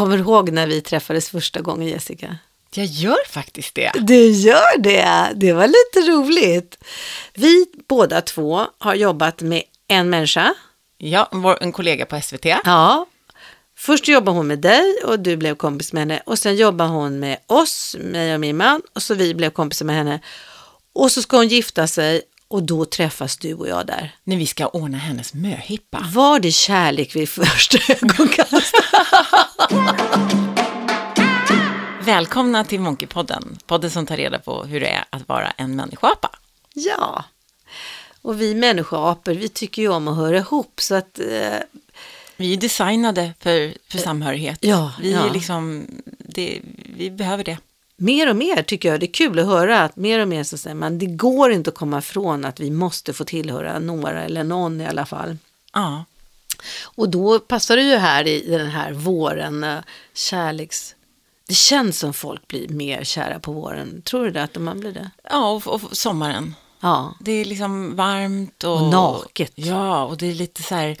kommer ihåg när vi träffades första gången Jessica? Jag gör faktiskt det. Du gör det, det var lite roligt. Vi båda två har jobbat med en människa. Ja, en kollega på SVT. Ja, först jobbade hon med dig och du blev kompis med henne och sen jobbade hon med oss, mig och min man och så vi blev kompisar med henne. Och så ska hon gifta sig och då träffas du och jag där. När vi ska ordna hennes möhippa. Var det kärlek vid första ögonkastet? Välkomna till Monkeypodden, podden som tar reda på hur det är att vara en människoapa. Ja, och vi människoapor, vi tycker ju om att höra ihop så att eh, Vi är designade för, för samhörighet. ja, vi, ja. är liksom, det, vi behöver det. Mer och mer tycker jag det är kul att höra att mer och mer så säger man det går inte att komma ifrån att vi måste få tillhöra några eller någon i alla fall. Ja. Och då passar det ju här i den här våren, eh, kärleks... Det känns som folk blir mer kära på våren. Tror du det att man blir det? Ja, och, och sommaren. Ja. Det är liksom varmt och, Och naket. Ja, och det är lite så här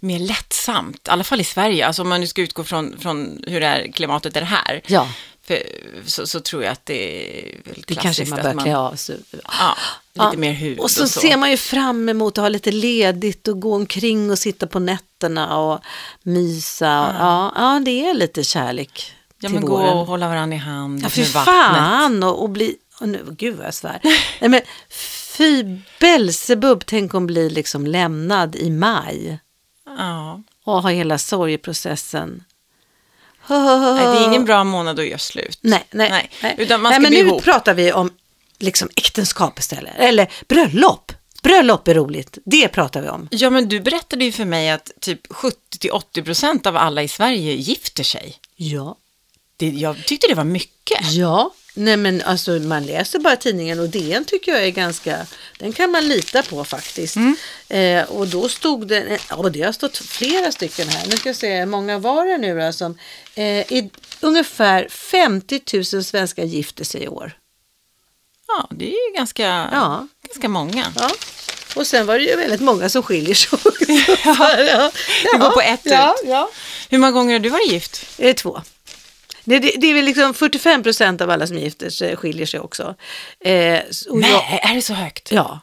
mer lättsamt, i alla fall i Sverige. Alltså om man nu ska utgå från, från hur det är, klimatet är här. Ja, För, så, så tror jag att det är väl det kanske man bör klä av sig. Ja, lite Ja, mer hud Och så, ser man ju fram emot att ha lite ledigt och gå omkring och sitta på nätterna och mysa. Ja, ja det är lite kärlek Ja, men gå våren. och hålla varandra i hand. Ja, fy med vattnet. fan och, och bli... Och nu, gud vad jag svär. Nej, men fy Belsebub, tänk om bli liksom lämnad i maj Ja. och ha hela sorgeprocessen. Nej, det är ingen bra månad att göra slut. Nej, nej. nej. Utan man nej ska men bli nu ihop. pratar vi om liksom äktenskap istället. Eller bröllop. Bröllop är roligt. Det pratar vi om. Ja, men du berättade ju för mig att typ 70-80% av alla i Sverige gifter sig. Ja. Det, jag tyckte det var mycket. Ja. Nej men alltså man läser bara tidningen och DN tycker jag är ganska, den kan man lita på faktiskt. Eh, och då stod det, ja det har stått flera stycken här, nu ska jag se hur många var det nu då som, eh, i, ungefär 50 000 svenskar gifter sig i år. Ja, det är ju ganska, Ja. ganska många. Ja. Och sen var det ju väldigt många som skiljer sig också. ja. Det går på ett ja, ut. Ja, Hur många gånger har du varit gift? är två. Det, det, det är väl liksom 45 procent av alla som gifter sig skiljer sig också. Eh, Nej, jag, är det så högt? ja.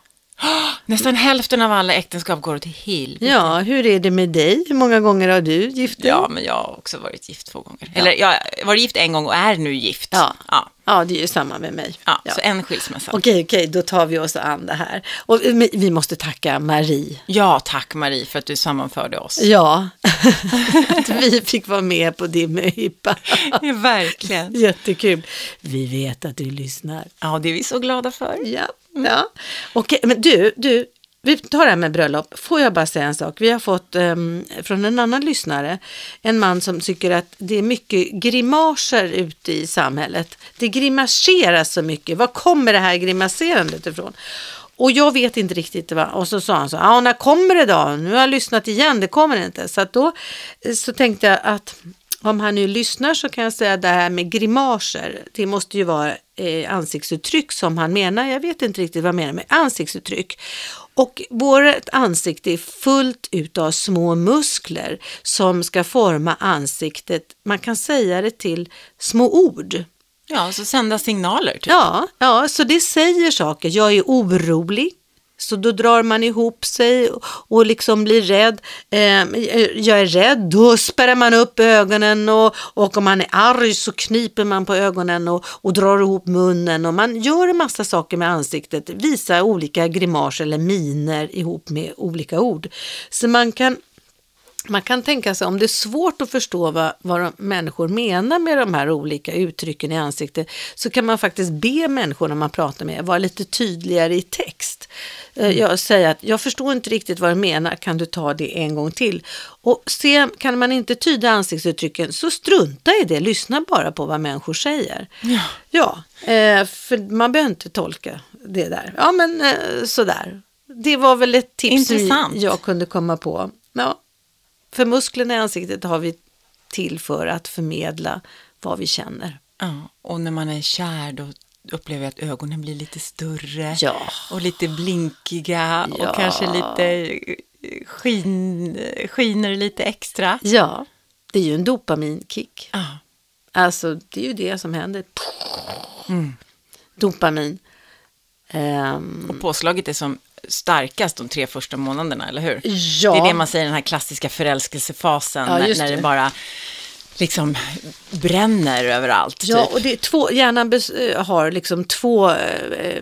Nästan hälften av alla äktenskap går åt helvete. ja, hur är det med dig? Hur många gånger har du gift dig? Ja, men jag har också varit gift två gånger. Eller jag har varit gift en gång och är nu gift. Ja. ja. Ja, det är ju samma med mig. ja, Ja. Så en skilsmässa. Okej, okej, då tar vi oss an det här. Och vi måste tacka Marie. Ja, tack Marie för att du sammanförde oss. Ja, att vi fick vara med på din möhippa. Ja, verkligen. Jättekul. Vi vet att du lyssnar. Ja, det är vi så glada för. Ja, Mm. ja. Okej, men du, du, vi tar det här med bröllop. Får jag bara säga en sak? Vi har fått um, från en annan lyssnare, en man som tycker att det är mycket grimaser ute i samhället. Det grimaseras så mycket. Var kommer det här grimaserandet ifrån? Och jag vet inte riktigt vad, och så sa han så, ja när kommer det då? Nu har jag lyssnat igen, det kommer inte. Så att då eh, så tänkte jag att om han nu lyssnar så kan jag säga det här med grimaser, det måste ju vara eh, ansiktsuttryck som han menar. Jag vet inte riktigt vad han menar med ansiktsuttryck. Och vårt ansikte är fullt utav små muskler som ska forma ansiktet. Man kan säga det till små ord. Ja, så sända signaler. Typ. Ja, ja, så det säger saker. Jag är orolig. Så då drar man ihop sig och- liksom blir rädd. Eh, jag är rädd, då spärrar man upp ögonen och, och om man är arg så kniper man på ögonen och, och drar ihop munnen och man gör en massa saker med ansiktet, visar olika grimaser eller miner ihop med olika ord. Så man kan man kan tänka sig om det är svårt att förstå vad, vad människor menar med de här olika uttrycken i ansiktet så kan man faktiskt be människorna man pratar med vara lite tydligare i text. Eh, Jag säger att jag förstår inte riktigt vad du menar, kan du ta det en gång till? Och se, kan man inte tyda ansiktsuttrycken så strunta i det, lyssna bara på vad människor säger. Ja. Ja, eh, för man behöver inte tolka det där. Ja, men eh, sådär. Det var väl ett tips Intressant. jag kunde komma på. Ja, för musklerna i ansiktet har vi till för att förmedla vad vi känner. Ja, och när man är kär då upplever jag att ögonen blir lite större Ja. och lite blinkiga Ja. och kanske lite eh, skin, skiner lite extra. Ja, Det är ju en dopaminkick. Ja. Alltså det är ju det som händer. Dopamin. Ehm, Och påslaget är som starkast de tre första månaderna, eller hur? Ja. Det är det man säger, den här klassiska förälskelsefasen, Ja, när, det det. bara liksom bränner överallt. Ja, typ. och det är två, hjärnan eh, har liksom två eh,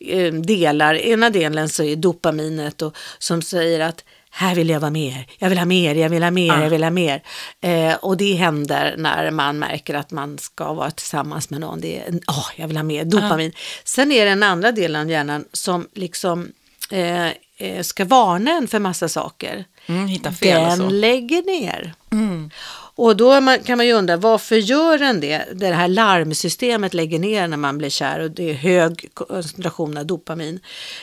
eh, delar. Ena delen så är dopaminet och, som säger att här vill jag vara mer, jag vill ha mer, jag vill ha mer, Ah. jag vill ha mer. Eh, och det händer när man märker att man ska vara tillsammans med någon. Det är, åh, jag vill ha mer, dopamin. Sen är det den andra delen av hjärnan som liksom eh, eh, ska varna en för massa saker. Mm, hitta fel och Den så. lägger ner. Och då man, kan man ju undra varför gör den det? Det här larmsystemet lägger ner när man blir kär och det är hög koncentration av dopamin.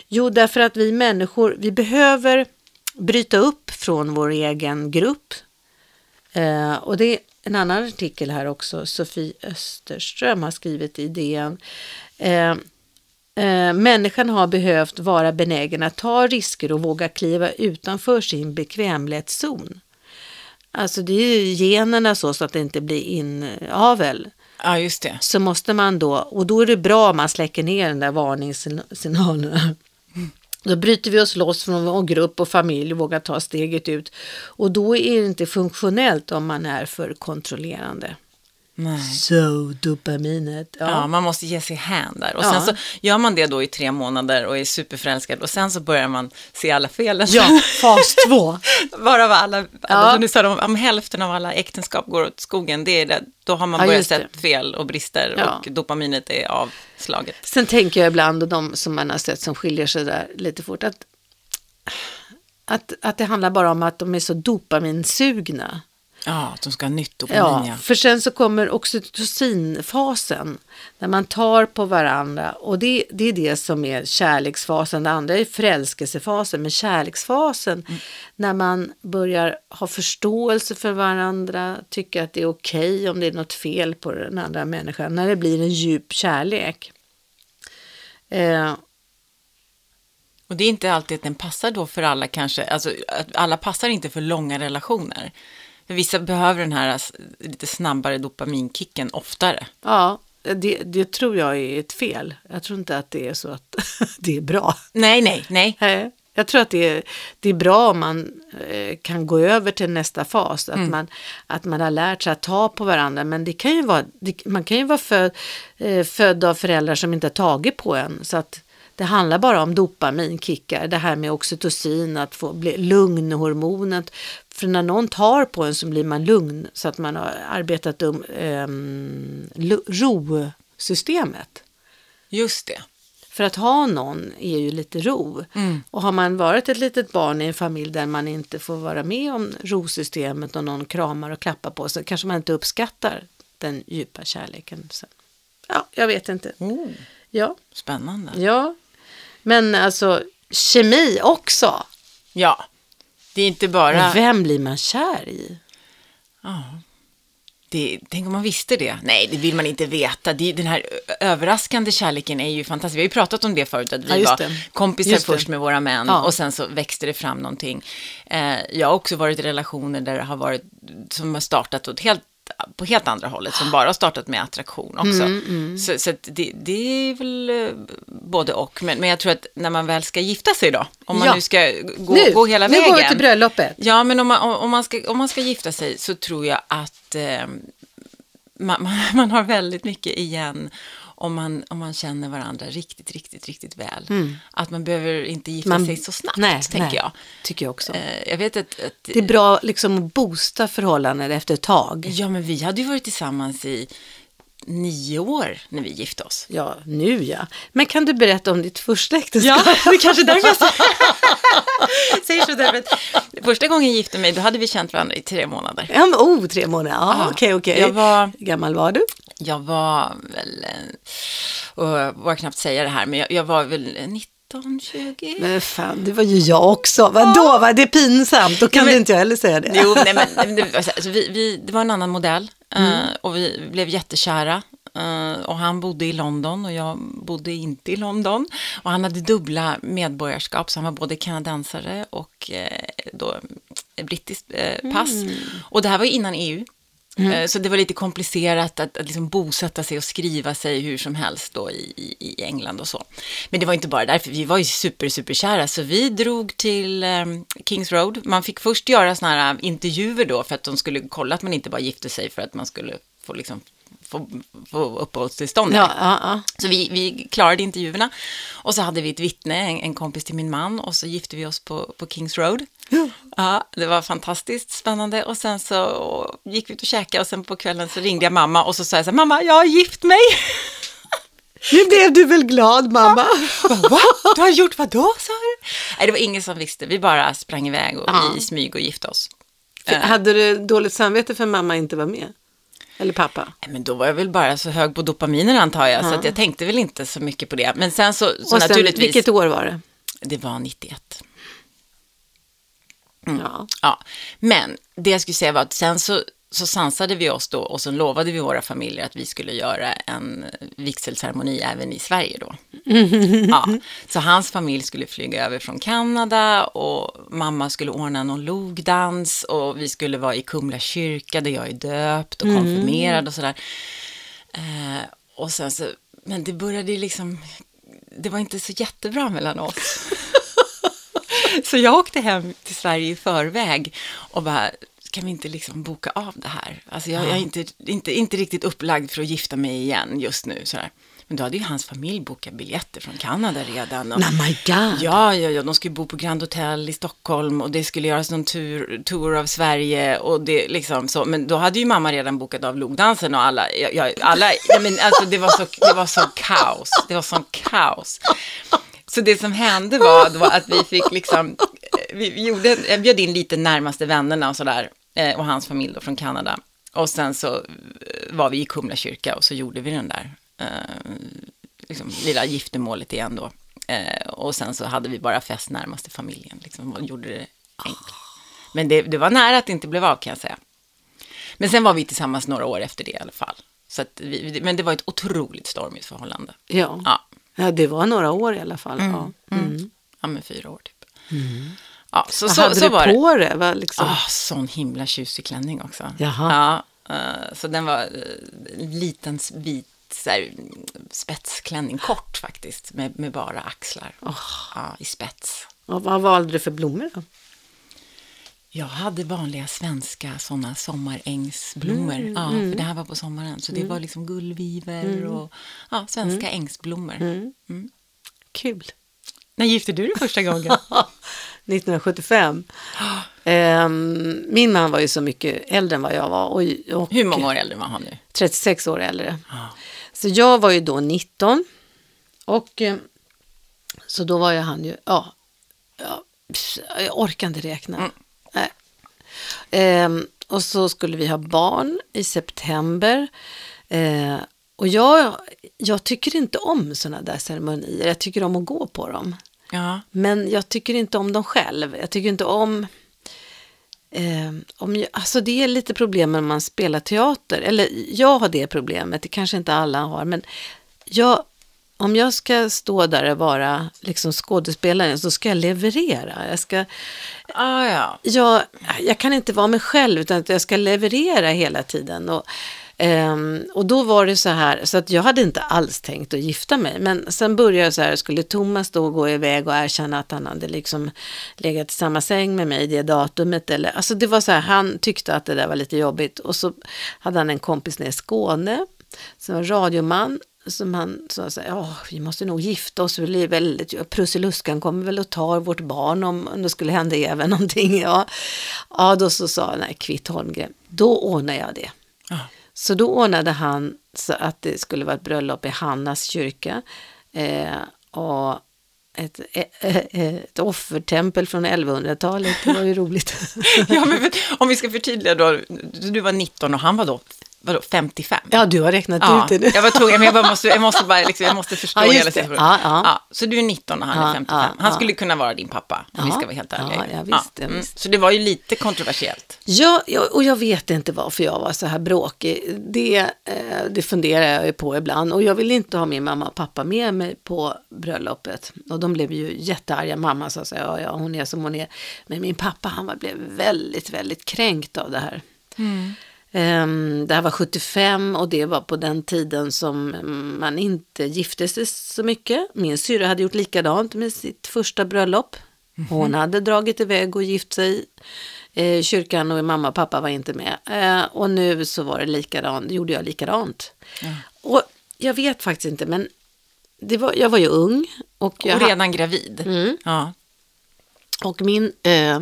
Jo, därför att vi människor, vi behöver bryta upp från vår egen grupp. Eh, och det är en annan artikel här också, Sofie Österström har skrivit i DN. Eh, Eh, människan har behövt vara benägen att ta risker och våga kliva utanför sin bekvämlighetszon. Alltså det är ju generna så, så att det inte blir inavel. Ja, just det. Så måste man då, och då är det bra om man släcker ner den där varningssignalerna. Då bryter vi oss loss från vår grupp och familj och vågar ta steget ut. Och då är det inte funktionellt om man är för kontrollerande. Nej. Så dopaminet. Ja. man måste ge sig hän där. Och Ja. sen så gör man det då i tre månader och är superförälskad och sen så börjar man se alla felen. Ja, fas två. Varav alla, Ja. alltså, nu sa de, om hälften av alla äktenskap går åt skogen, det är det, då har man Ja, börjat sett fel och brister Ja. och dopaminet är avslaget. Sen tänker jag ibland, och de som man har sett som skiljer sig där lite fort, att, att, att det handlar bara om att de är så dopaminsugna. Ja, att de ska ha nytt dopamin, Ja, för sen så kommer oxytocinfasen, när man tar på varandra. Och det, det är det som är kärleksfasen. Det andra är förälskelsefasen, men kärleksfasen, när man börjar ha förståelse för varandra, tycker att det är okej om det är något fel på den andra människan, när det blir en djup kärlek. Eh, Och det är inte alltid att den passar då för alla kanske, alltså alla passar inte för långa relationer. För vissa behöver den här s- lite snabbare dopaminkicken oftare. Ja, det, det tror jag är ett fel. Jag tror inte att det är så att det är bra. Nej, nej, nej. Jag tror att det är, det är bra om man eh, kan gå över till nästa fas. Att, man, att man har lärt sig att ta på varandra. Men det kan ju vara, det, man kan ju vara född, eh, född av föräldrar som inte har tagit på en. Så att det handlar bara om dopaminkickar. Det här med oxytocin, att få bli lugnhormonet. För när någon tar på en så blir man lugn. Så att man har arbetat um, um, ro-systemet. Just det. För att ha någon är ju lite ro. Mm. Och har man varit ett litet barn i en familj där man inte får vara med om rosystemet och någon kramar och klappar på så kanske man inte uppskattar den djupa kärleken. sen. Ja, jag vet inte. Oh, Ja, spännande. ja. Men alltså kemi också. Ja, det är inte bara... Och vem blir man kär i? Ja. Det, tänk om man visste det. Nej, det vill man inte veta. Det, den här överraskande kärleken är ju fantastisk. Vi har ju pratat om det förut, att vi Ja, var det. kompisar Just det. först med våra män Ja. och sen så växte det fram någonting. Eh, jag har också varit i relationer där det har varit, som har startat åt helt på helt andra hållet, som bara har startat med attraktion också. Mm, Så, så att det, det är väl eh, både och. Men, men jag tror att när man väl ska gifta sig då, om man Ja. nu ska gå, nu, gå hela nu vägen. går vi till bröllopet. Ja, men om man, om, om man, ska, om man ska gifta sig så tror jag att eh, man, man, man har väldigt mycket igen om man, om man känner varandra riktigt, riktigt, riktigt väl. Att man behöver inte gifta Man- sig så snabbt, nej, tänker nej. jag. Tycker jag också. Eh, jag vet att, att Det är bra liksom att boosta förhållanden efter ett tag. ja, men vi hade ju varit tillsammans i nio år när vi gifte oss. Ja, nu ja. Men kan du berätta om ditt första äktenskap? det är kanske därför jag säger så. Därför att första gången jag gifte mig, då hade vi känt varandra i tre månader. Ja, men, oh, tre månader. Ja, Ja. okej, okej. Jag var- gammal var du? Jag var väl, eh, och jag vågar knappt säga det här, men jag, jag var väl 19, 20? Men fan, det var ju jag också. Vadå, va? det är pinsamt. Då kan Ja, men- du inte jag heller säga det. Jo, nej, men men det, så här, alltså, vi, vi, det var en annan modell eh, och vi blev jättekära. eh, och han bodde i London och jag bodde inte i London. Och han hade dubbla medborgarskap, så han var både kanadensare och eh, då, brittiskt pass. Och det här var ju innan EU. Mm. Eh, så det var lite komplicerat att, att liksom bosätta sig och skriva sig hur som helst då i, i, England och så. Men det var inte bara därför, vi var ju super, super kära, så vi drog till eh, Kings Road. Man fick först göra sådana här intervjuer då för att de skulle kolla att man inte bara gifte sig för att man skulle få liksom få, få uppehållstillstånd. Ja, ja, ja. Så vi, vi klarade intervjuerna och så hade vi ett vittne, en, en kompis till min man och så gifte vi oss på, på Kings Road. Ja, det var fantastiskt spännande och sen så gick vi ut och käkade och sen på kvällen så ringde jag mamma och så sa jag så här, mamma, jag har gift mig. Nu blev du väl glad mamma? Va? Du har gjort vad då, sa du? Nej, det var ingen som visste, vi bara sprang iväg och, Ja. i smyg och gifte oss. Hade du dåligt samvete för mamma inte var med? Eller pappa? Nej, Men då var jag väl bara så hög på dopaminer antar jag, så Ja. att jag tänkte väl inte så mycket på det. Men sen så, så Och sen, naturligtvis, vilket år var det? det var 91. Ja. Ja, men det jag skulle säga var att sen så, så sansade vi oss då och så lovade vi våra familjer att vi skulle göra en vigselceremoni även i Sverige då. Ja, så hans familj skulle flyga över från Kanada och mamma skulle ordna någon logdans och vi skulle vara i Kumla kyrka där jag är döpt och konfirmerad och sådär. Eh, och sen så, men det började liksom, det var inte så jättebra mellan oss. Så jag åkte hem till Sverige i förväg och bara, kan vi inte liksom boka av det här? Alltså jag, jag är inte, inte, inte riktigt upplagd för att gifta mig igen just nu. Sådär. Men då hade ju hans familj bokat biljetter från Kanada redan. Och, Oh my god. Ja, ja, ja, de skulle bo på Grand Hotel i Stockholm och det skulle göras någon tur, tour av Sverige och det liksom så. Men då hade ju mamma redan bokat av logdansen och alla, ja, ja, alla, nej, men alltså det var så, det var så kaos, det var sån kaos. Så det som hände var då att vi fick liksom, vi vi gjorde, jag bjöd in lite närmaste vännerna och sådär, eh, och hans familj då från Kanada. Och sen så eh, var vi i Kumla kyrka och så gjorde vi den där eh, liksom, lilla giftermålet igen då. Eh, och sen så hade vi bara fest närmaste familjen, liksom, och gjorde det enkelt. Men det, det var nära att det inte blev av kan jag säga. Men sen var vi tillsammans några år efter det i alla fall. Så vi, men det var ett otroligt stormigt förhållande. Ja. Ja, ja, det var några år i alla fall. Ja. Mm. ja men fyra år typ. Ja, så, Vad så, hade så du var det. på det? Va, liksom? Ah, sån himla tjusig klänning också. Jaha. Ja, eh, så den var eh, en liten vit så här, spetsklänning, kort faktiskt, med, med bara axlar. Ja, I spets. Och vad valde du för blommor då? Jag hade vanliga svenska sådana sommarängsblommor. Mm, ja, för det här var på sommaren. Så det var liksom gullviver och ja, svenska Mm. ängsblommor. Kul. När gifte du dig första gången? 1975. Ehm, min man var ju så mycket äldre än vad jag var. Och, och Hur många år äldre var han nu? 36 år äldre. Så jag var ju då 19. Och eh, så då var ju han ju, ja, ja jag orkar inte räkna. Mm. Nej. Ehm, och så skulle vi ha barn i september. Eh, och jag, jag tycker inte om sådana där ceremonier. Jag tycker om att gå på dem. Ja, Men jag tycker inte om dem själv. Jag tycker inte om... Eh, om jag, alltså det är lite problem när man spelar teater. Eller jag har det problemet, det kanske inte alla har. Men jag, om jag ska stå där och vara liksom skådespelare så ska jag leverera. Jag, ska, ah, ja. jag, jag kan inte vara mig själv utan att jag ska leverera hela tiden. Och, Um, och då var det så här, så att jag hade inte alls tänkt att gifta mig. Men sen började jag så här, skulle Thomas då gå iväg och erkänna att han hade liksom legat i samma säng med mig det datumet. Eller, alltså det var så här, han tyckte att det där var lite jobbigt. Och så hade han en kompis nere i Skåne, som var radioman. Som han sa så här, ja, vi måste nog gifta oss, det väldigt, Prussiluskan kommer väl att ta vårt barn om, om det skulle hända även någonting. Ja, ja då så sa nej, Kvitt Holmgren, då ordnar jag det. Ja. Så då ordnade han så att det skulle vara ett bröllop i Hannas kyrka. Eh, och ett, ett, ett offertempel från 1100-talet, det var ju roligt. ja, men om vi ska förtydliga då. Du var 19 och han var då vadå, 55. Ja, du har räknat Ja, ut det nu. jag var tvungen, men jag, bara måste, jag måste bara liksom, jag måste förstå Ja, hela det. situationen. Ja, ja. så du är 19 och han Ja, är 55. ja, han ja. skulle kunna vara din pappa, om vi Ja, ska vara helt ärliga. ja, ja, visst, ja, visst. Så det var ju lite kontroversiellt. Ja, ja, och jag vet inte varför jag var så här bråkig. Det, eh, det funderar jag på ibland. Och jag ville inte ha min mamma och pappa med mig på bröllopet. Och de blev ju jättearga. Mamma sa så här, ja, ja, hon är som hon är. Men min pappa, han var, blev väldigt, väldigt kränkt av det här. Ehm, det här var 75 och det var på den tiden som man inte gifte sig så mycket. Min syrra hade gjort likadant med sitt första bröllop. Hon hade dragit iväg och gift sig eh, i kyrkan och mamma och pappa var inte med. Eh, och nu så var det likadant, gjorde jag likadant. Och jag vet faktiskt inte, men det var, jag var ju ung. Och, jag Och redan gravid. Mm. Ja. och min, eh,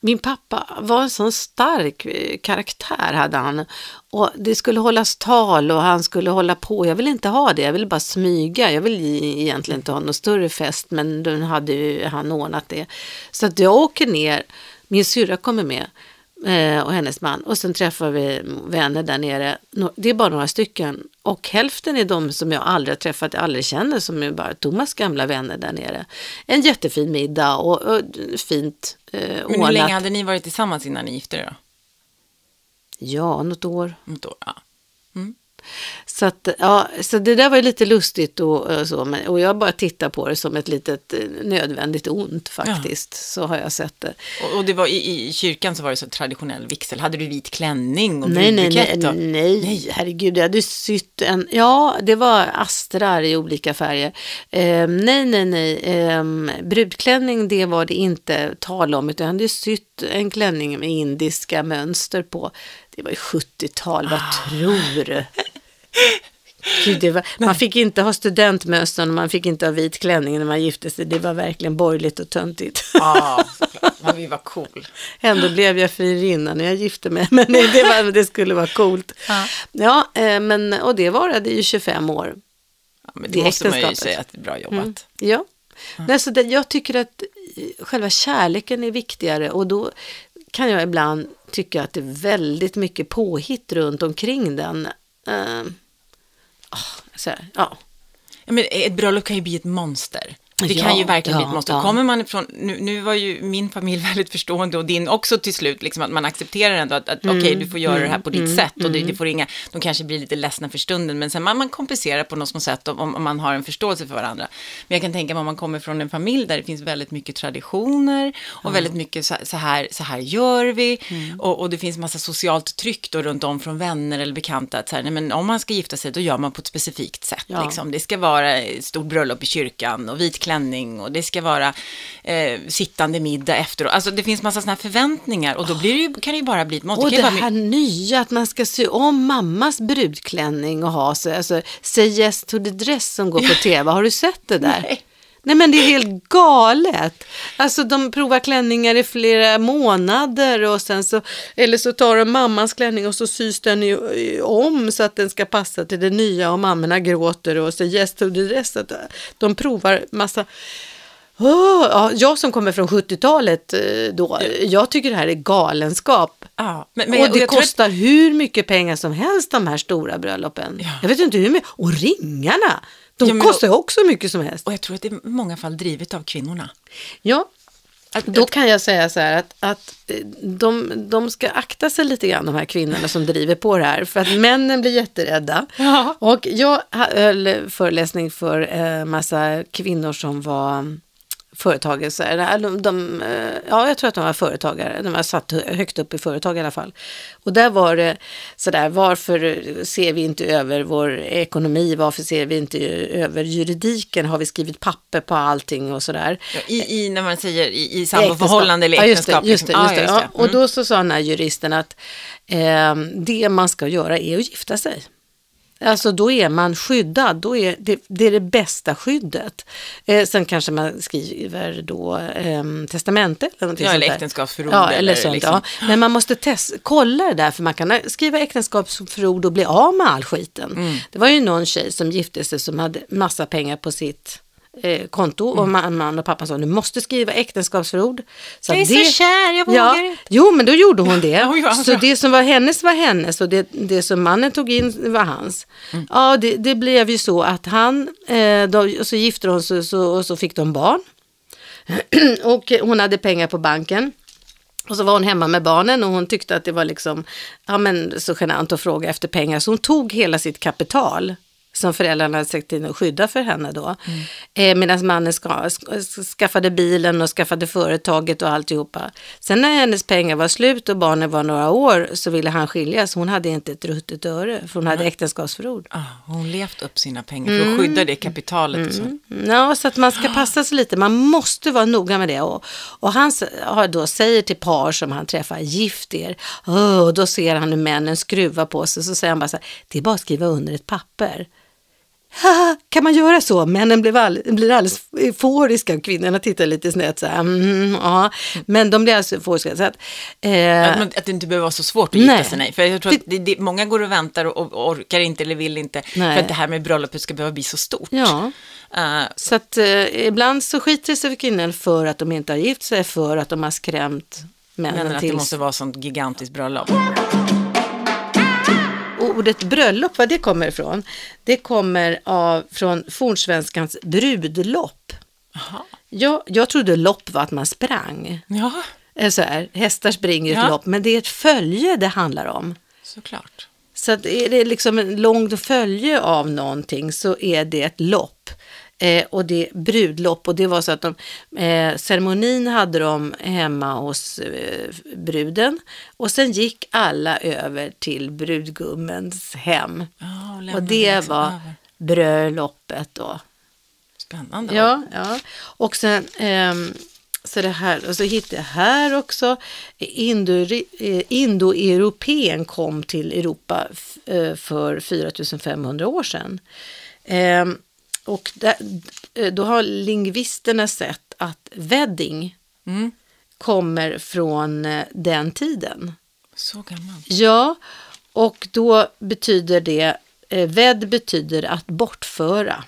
min pappa var en sån stark eh, karaktär hade han. Och det skulle hållas tal och han skulle hålla på. Jag ville inte ha det, jag ville bara smyga. Jag ville egentligen inte ha någon större fest, men då hade ju han ordnat det. Så att jag åker ner, min syrra kommer med eh, och hennes man. Och sen träffar vi vänner där nere. Det är bara några stycken. Och hälften är de som jag aldrig har träffat, jag aldrig känner, som är bara Thomas gamla vänner där nere. En jättefin middag och, och fint eh, Men ordnat. hur länge hade ni varit tillsammans innan ni gifte er då? Ja, något år. Ett år, ja. Så, att, ja, så det där var ju lite lustigt och, och så. Men, och jag bara tittar på det som ett litet eh, nödvändigt ont faktiskt. Så har jag sett det. Och, och det var i, i kyrkan så var det så traditionell vigsel. Hade du vit klänning och Nej, nej, nej, och- nej, herregud, jag hade sytt en, ja, det var astrar i olika färger. Eh, nej, nej, nej, eh, brudklänning, det var det inte tal om, utan jag hade sytt en klänning med indiska mönster på. Det var ju 70-tal, vad tror du? Gud, var, man fick inte ha studentmössan och man fick inte ha vit klänning när man gifte sig. Det var verkligen borgerligt och töntigt. Ja, såklart. Man vill vara cool. Ändå blev jag fririnna när jag gifte mig, men det, det, var, det skulle vara coolt. Ja. Ja, eh, men, och det varade ju 25 år. Ja, men Det det måste man ju säga att det är bra jobbat. Ja. Nej, så det, jag tycker att eh, själva kärleken är viktigare och då kan jag ibland tycka att det är väldigt mycket påhitt runt omkring den. Uh, så här, ja. Ja, men ett bröllop kan ju bli ett monster. Det Ja, kan ju verkligen bli ja, ett monster. ja. Kommer man ifrån, nu, nu var ju min familj väldigt förstående och din också till slut, liksom att man accepterar ändå att, att Mm, okej, du får göra det här på ditt sätt och det, det får inga, de kanske blir lite ledsna för stunden, men sen man, man kompenserar på något små sätt om, om man har en förståelse för varandra. Men jag kan tänka mig om man kommer från en familj där det finns väldigt mycket traditioner och väldigt mycket så, så, här, så här gör vi Mm. och, och det finns massa socialt tryck då runt om från vänner eller bekanta att så här, nej, men om man ska gifta sig då gör man på ett specifikt sätt. Ja. Liksom. Det ska vara stort bröllop i kyrkan och vit klänning och det ska vara eh, sittande middag efteråt. Alltså det finns massa sådana här förväntningar och då blir det ju, kan det ju bara bli ett monster. Och Det det här bli- nya att man ska sy om mammas brudklänning och ha sig, alltså Say Yes to the Dress som går på tv, har du sett det där? Nej. Nej men det är helt galet. Alltså de provar klänningar i flera månader och sen så, eller så tar de mammas klänning och så sys den ju i- om så att den ska passa till det nya och mammorna gråter och så yes to the. Att De provar massa Åh, ja, jag som kommer från 70-talet eh, då, jag tycker det här är galenskap. Ja, men, men, och det jag tror att- kostar hur mycket pengar som helst de här stora bröllopen. Ja. Jag vet inte hur mycket. Och ringarna, de Ja, kostar ju också mycket som helst. Och jag tror att det är i många fall drivet av kvinnorna. Ja, Att, då kan jag säga så här att, att eh, de, de ska akta sig lite grann, de här kvinnorna som driver på det här. För att männen blir jätterädda. Ja. Och jag höll föreläsning för eh, massa kvinnor som var företagare. Så här, de, eh, ja, jag tror att de var företagare. De var satt högt upp i företag i alla fall. Och där var det sådär, varför ser vi inte över vår ekonomi? Varför ser vi inte över juridiken? Har vi skrivit papper på allting och sådär? Ja, i, i, när man säger i, i samboförhållande eller Ja, just det, äktenskap. just det, liksom. just det. Ja, och då så sa den här juristen att eh, det man ska göra är att gifta sig. Alltså då är man skyddad, då är det, det är det bästa skyddet. Eh, sen kanske man skriver då eh, testamente eller någonting Ja, sånt eller äktenskapsförord Ja, eller eller sånt. liksom- Ja. Men man måste test, kolla det där för man kan skriva äktenskapsförord och bli av med all skiten. Mm. Det var ju någon tjej som gifte sig som hade massa pengar på sitt eh, konto och mamman och pappan sa du måste skriva äktenskapsförord. Så Jag är att så kär, jag vågar ja, inte. Jo, men då gjorde hon det. Ja, ja, så det som var hennes var hennes och det, det som mannen tog in var hans. Mm. Ja, det, det blev ju så att han, eh, då, och så gifte de sig så, och så fick de barn. och hon hade pengar på banken. Och så var hon hemma med barnen och hon tyckte att det var liksom, ja men så genant att fråga efter pengar. Så hon tog hela sitt kapital som föräldrarna hade sett till att skydda för henne då. Mm. Eh, Medan mannen ska, sk- skaffade bilen och skaffade företaget och alltihopa. Sen när hennes pengar var slut och barnen var några år så ville han skiljas. Hon hade inte ett ruttet öre för hon hade äktenskapsförord. Ah, hon levt upp sina pengar för att skydda det kapitalet. Och så. Mm, Ja, så att man ska passa sig lite. Man måste vara noga med det. Och, och han har då säger till par som han träffar, gift er. Åh, och då ser han hur männen skruvar på sig. Så säger han bara så här, det är bara att skriva under ett papper. Haha, kan man göra så? Männen blir, all, blir alldeles euforiska och kvinnorna tittar lite snett så här. Mm, ja. Men de blir alldeles euforiska. Så att, eh, Att, man, att det inte behöver vara så svårt att gifta Nej. sig. Nej. För jag tror att det, det, många går och väntar och, och orkar inte eller vill inte. Nej. För att det här med bröllopet ska behöva bli så stort. ja. Eh, Så att eh, ibland så skiter sig för kvinnor för att de inte har gift sig, för att de har skrämt männen men att till det måste vara sånt gigantiskt bröllop. Och ordet bröllop, vad det kommer ifrån, det kommer av, från fornsvenskans brudlopp. Jaha. Jag, jag trodde lopp var att man sprang. Ja, Eh, Så här, hästar springer ett Ja. lopp, men det är ett följe det handlar om. såklart. Så att är det liksom en långt följe av någonting så är det ett lopp. Eh, och det brudlopp och det var så att de, eh, ceremonin hade de hemma hos eh, bruden och sen gick alla över till brudgummens hem. Ja, och det var över. bröllopet då. Spännande. Ja, ja. Och sen ehm, så det här, och så hittade jag här också, Indo- eh, indoeuropén kom till Europa eh, för 4500 år sedan. Och där, eh, då har lingvisterna sett att wedding Mm. kommer från eh, den tiden. Så gammalt. Ja, och då betyder det, eh, ved betyder att bortföra,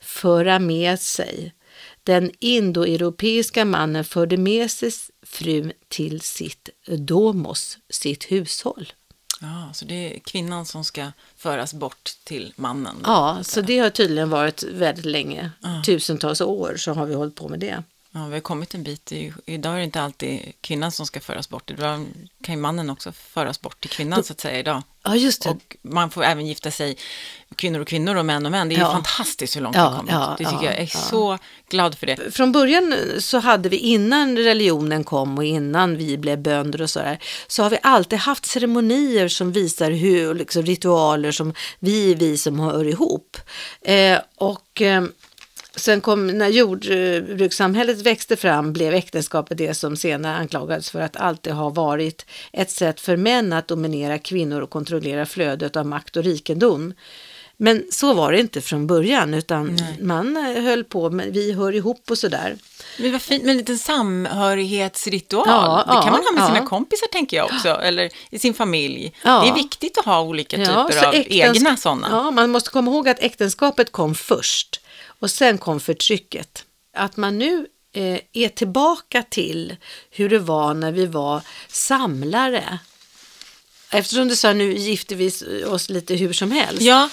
föra med sig. Den indoeuropeiska mannen förde med sig frun till sitt domos, sitt hushåll. Ja, så det är kvinnan som ska föras bort till mannen. Ja, så det har tydligen varit väldigt länge, tusentals år så har vi hållit på med det. Ja, vi har kommit en bit. I, idag är det inte alltid kvinnan som ska föras bort. Idag kan ju mannen också föras bort till kvinnan så att säga idag. Ja, just det. Och man får även gifta sig kvinnor och kvinnor och män och män. Det är ju Ja. fantastiskt hur långt Ja, det har kommit. ja, det tycker ja, jag. Jag är så glad för det. Från början så hade vi innan religionen kom och innan vi blev bönder och sådär, så har vi alltid haft ceremonier som visar hur, liksom ritualer som vi vi som hör ihop. Eh, och eh, sen kom, när jordbrukssamhället växte fram blev äktenskapet det som senare anklagades för att alltid ha varit ett sätt för män att dominera kvinnor och kontrollera flödet av makt och rikedom. Men så var det inte från början, utan man eh, höll på med, vi hör ihop och sådär. Men vad fint med en liten samhörighetsritual. Ja, det kan man ja, ha med sina ja. kompisar tänker jag också. Eller i sin familj. Det är viktigt att ha olika typer av äktens- egna sådana. Ja, man måste komma ihåg att äktenskapet kom först och sen kom förtrycket. Att man nu eh, är tillbaka till hur det var när vi var samlare. Eftersom du sa nu gifter vi oss lite hur som helst. Ja,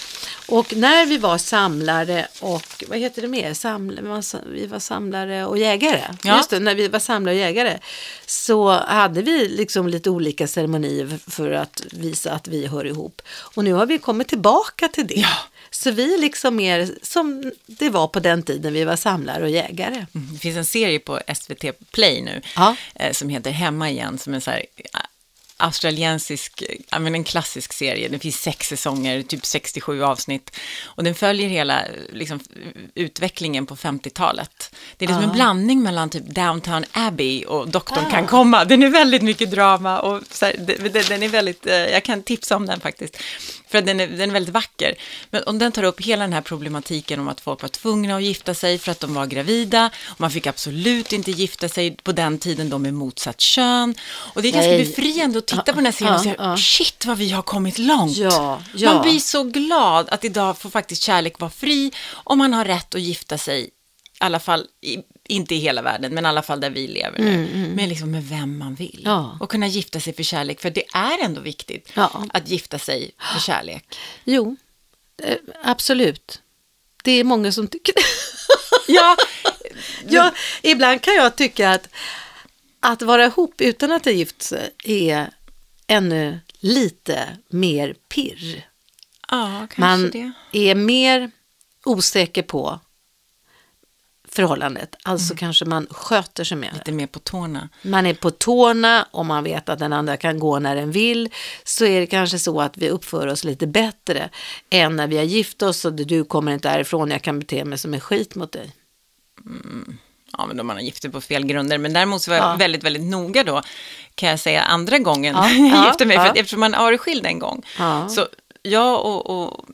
Och när vi var samlare och, vad heter det mer? Var- vi var samlare och jägare. Ja. Just det, när vi var samlare och jägare. Så hade vi liksom lite olika ceremonier för att visa att vi hör ihop. Och nu har vi kommit tillbaka till det. Ja. Så vi är liksom mer som det var på den tiden vi var samlare och jägare. Mm, Det finns en serie på SVT Play nu Ja. eh, som heter Hemma igen, som är så här australiensisk, ja, men en klassisk serie. Det finns sex säsonger, typ 67 avsnitt. Och den följer hela liksom, utvecklingen på 50-talet. Det är liksom en blandning mellan typ Downtown Abbey och Doktorn kan komma. Den är väldigt mycket drama och så här, den, den- är väldigt, eh, jag kan tipsa om den faktiskt. För den är, den är väldigt vacker. Men, och den tar upp hela den här problematiken om att folk var tvungna att gifta sig för att de var gravida. Och man fick absolut inte gifta sig på den tiden de är motsatt kön. Och det är ganska Nej. befriande att titta på den här serien och ja. shit vad vi har kommit långt. Man blir så glad att idag får faktiskt kärlek vara fri och man har rätt att gifta sig alla fall, i, inte i hela världen, men i alla fall där vi lever nu, med, liksom med vem man vill. Ja. Och kunna gifta sig för kärlek, för det är ändå viktigt Ja. att gifta sig för kärlek. Jo, eh, absolut. Det är många som tycker Ja, ja, Ibland kan jag tycka att att vara ihop utan att ha gift sig är ännu lite mer pirr. ja kanske Man det. är mer osäker på förhållandet. Alltså Mm. kanske man sköter sig mer. Lite mer på tårna. Man är på tårna och man vet att den andra kan gå när den vill. Så är det kanske så att vi uppför oss lite bättre än när vi har gift oss och du kommer inte därifrån. Jag kan bete mig som en skit mot dig. Ja, men då man har gift sig på fel grunder. Men däremot så var jag Ja. väldigt, väldigt noga då, kan jag säga, andra gången Ja, jag ja, gifte mig. För att, eftersom man har skild en gång. Så jag och, och,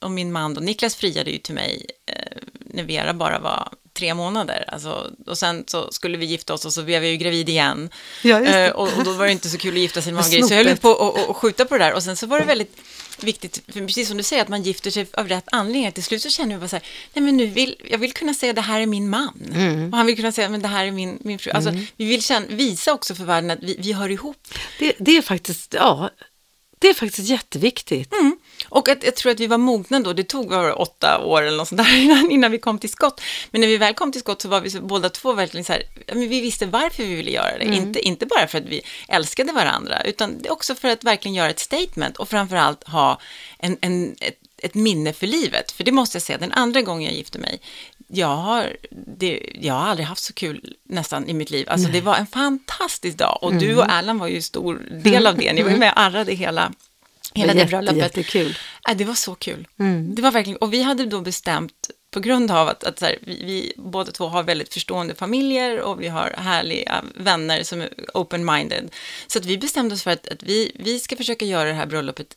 och min man då, Niklas friade ju till mig eh, när Vera bara var tre månader. Alltså, och sen så skulle vi gifta oss och så blev jag ju gravid igen. Ja. Eh, och, och då var det inte så kul att gifta sig. Vad gravid. Så jag höll på att skjuta på det där. Och sen så var det väldigt viktigt, precis som du säger, att man gifter sig av rätt anledning. Till slut så känner jag bara så här, nej men nu vill, jag vill kunna säga det här är min man. Mm. Och han vill kunna säga, men det här är min, min fru. Alltså, vi vill känna, visa också för världen att vi, vi hör ihop. Det, det är faktiskt, ja, det är faktiskt jätteviktigt. Mm. Och att, jag tror att vi var mogna då, det tog det, åtta år eller något sånt där innan, innan vi kom till skott. Men när vi väl kom till skott så var vi så, båda två verkligen så här, men vi visste varför vi ville göra det. Inte, inte bara för att vi älskade varandra, utan det också för att verkligen göra ett statement och framförallt ha en, en, ett, ett minne för livet. För det måste jag säga, den andra gången jag gifte mig, jag har, det, jag har aldrig haft så kul nästan i mitt liv. Alltså det var en fantastisk dag och du och Erland var ju stor del av det. Ni var ju med och arrade hela, hela det Jätte, bröllopet. jättekul. Ja, det var så kul. Det var verkligen, och vi hade då bestämt på grund av att, att så här, vi, vi båda två har väldigt förstående familjer och vi har härliga vänner som är open-minded. Så att vi bestämde oss för att, att vi, vi ska försöka göra det här bröllopet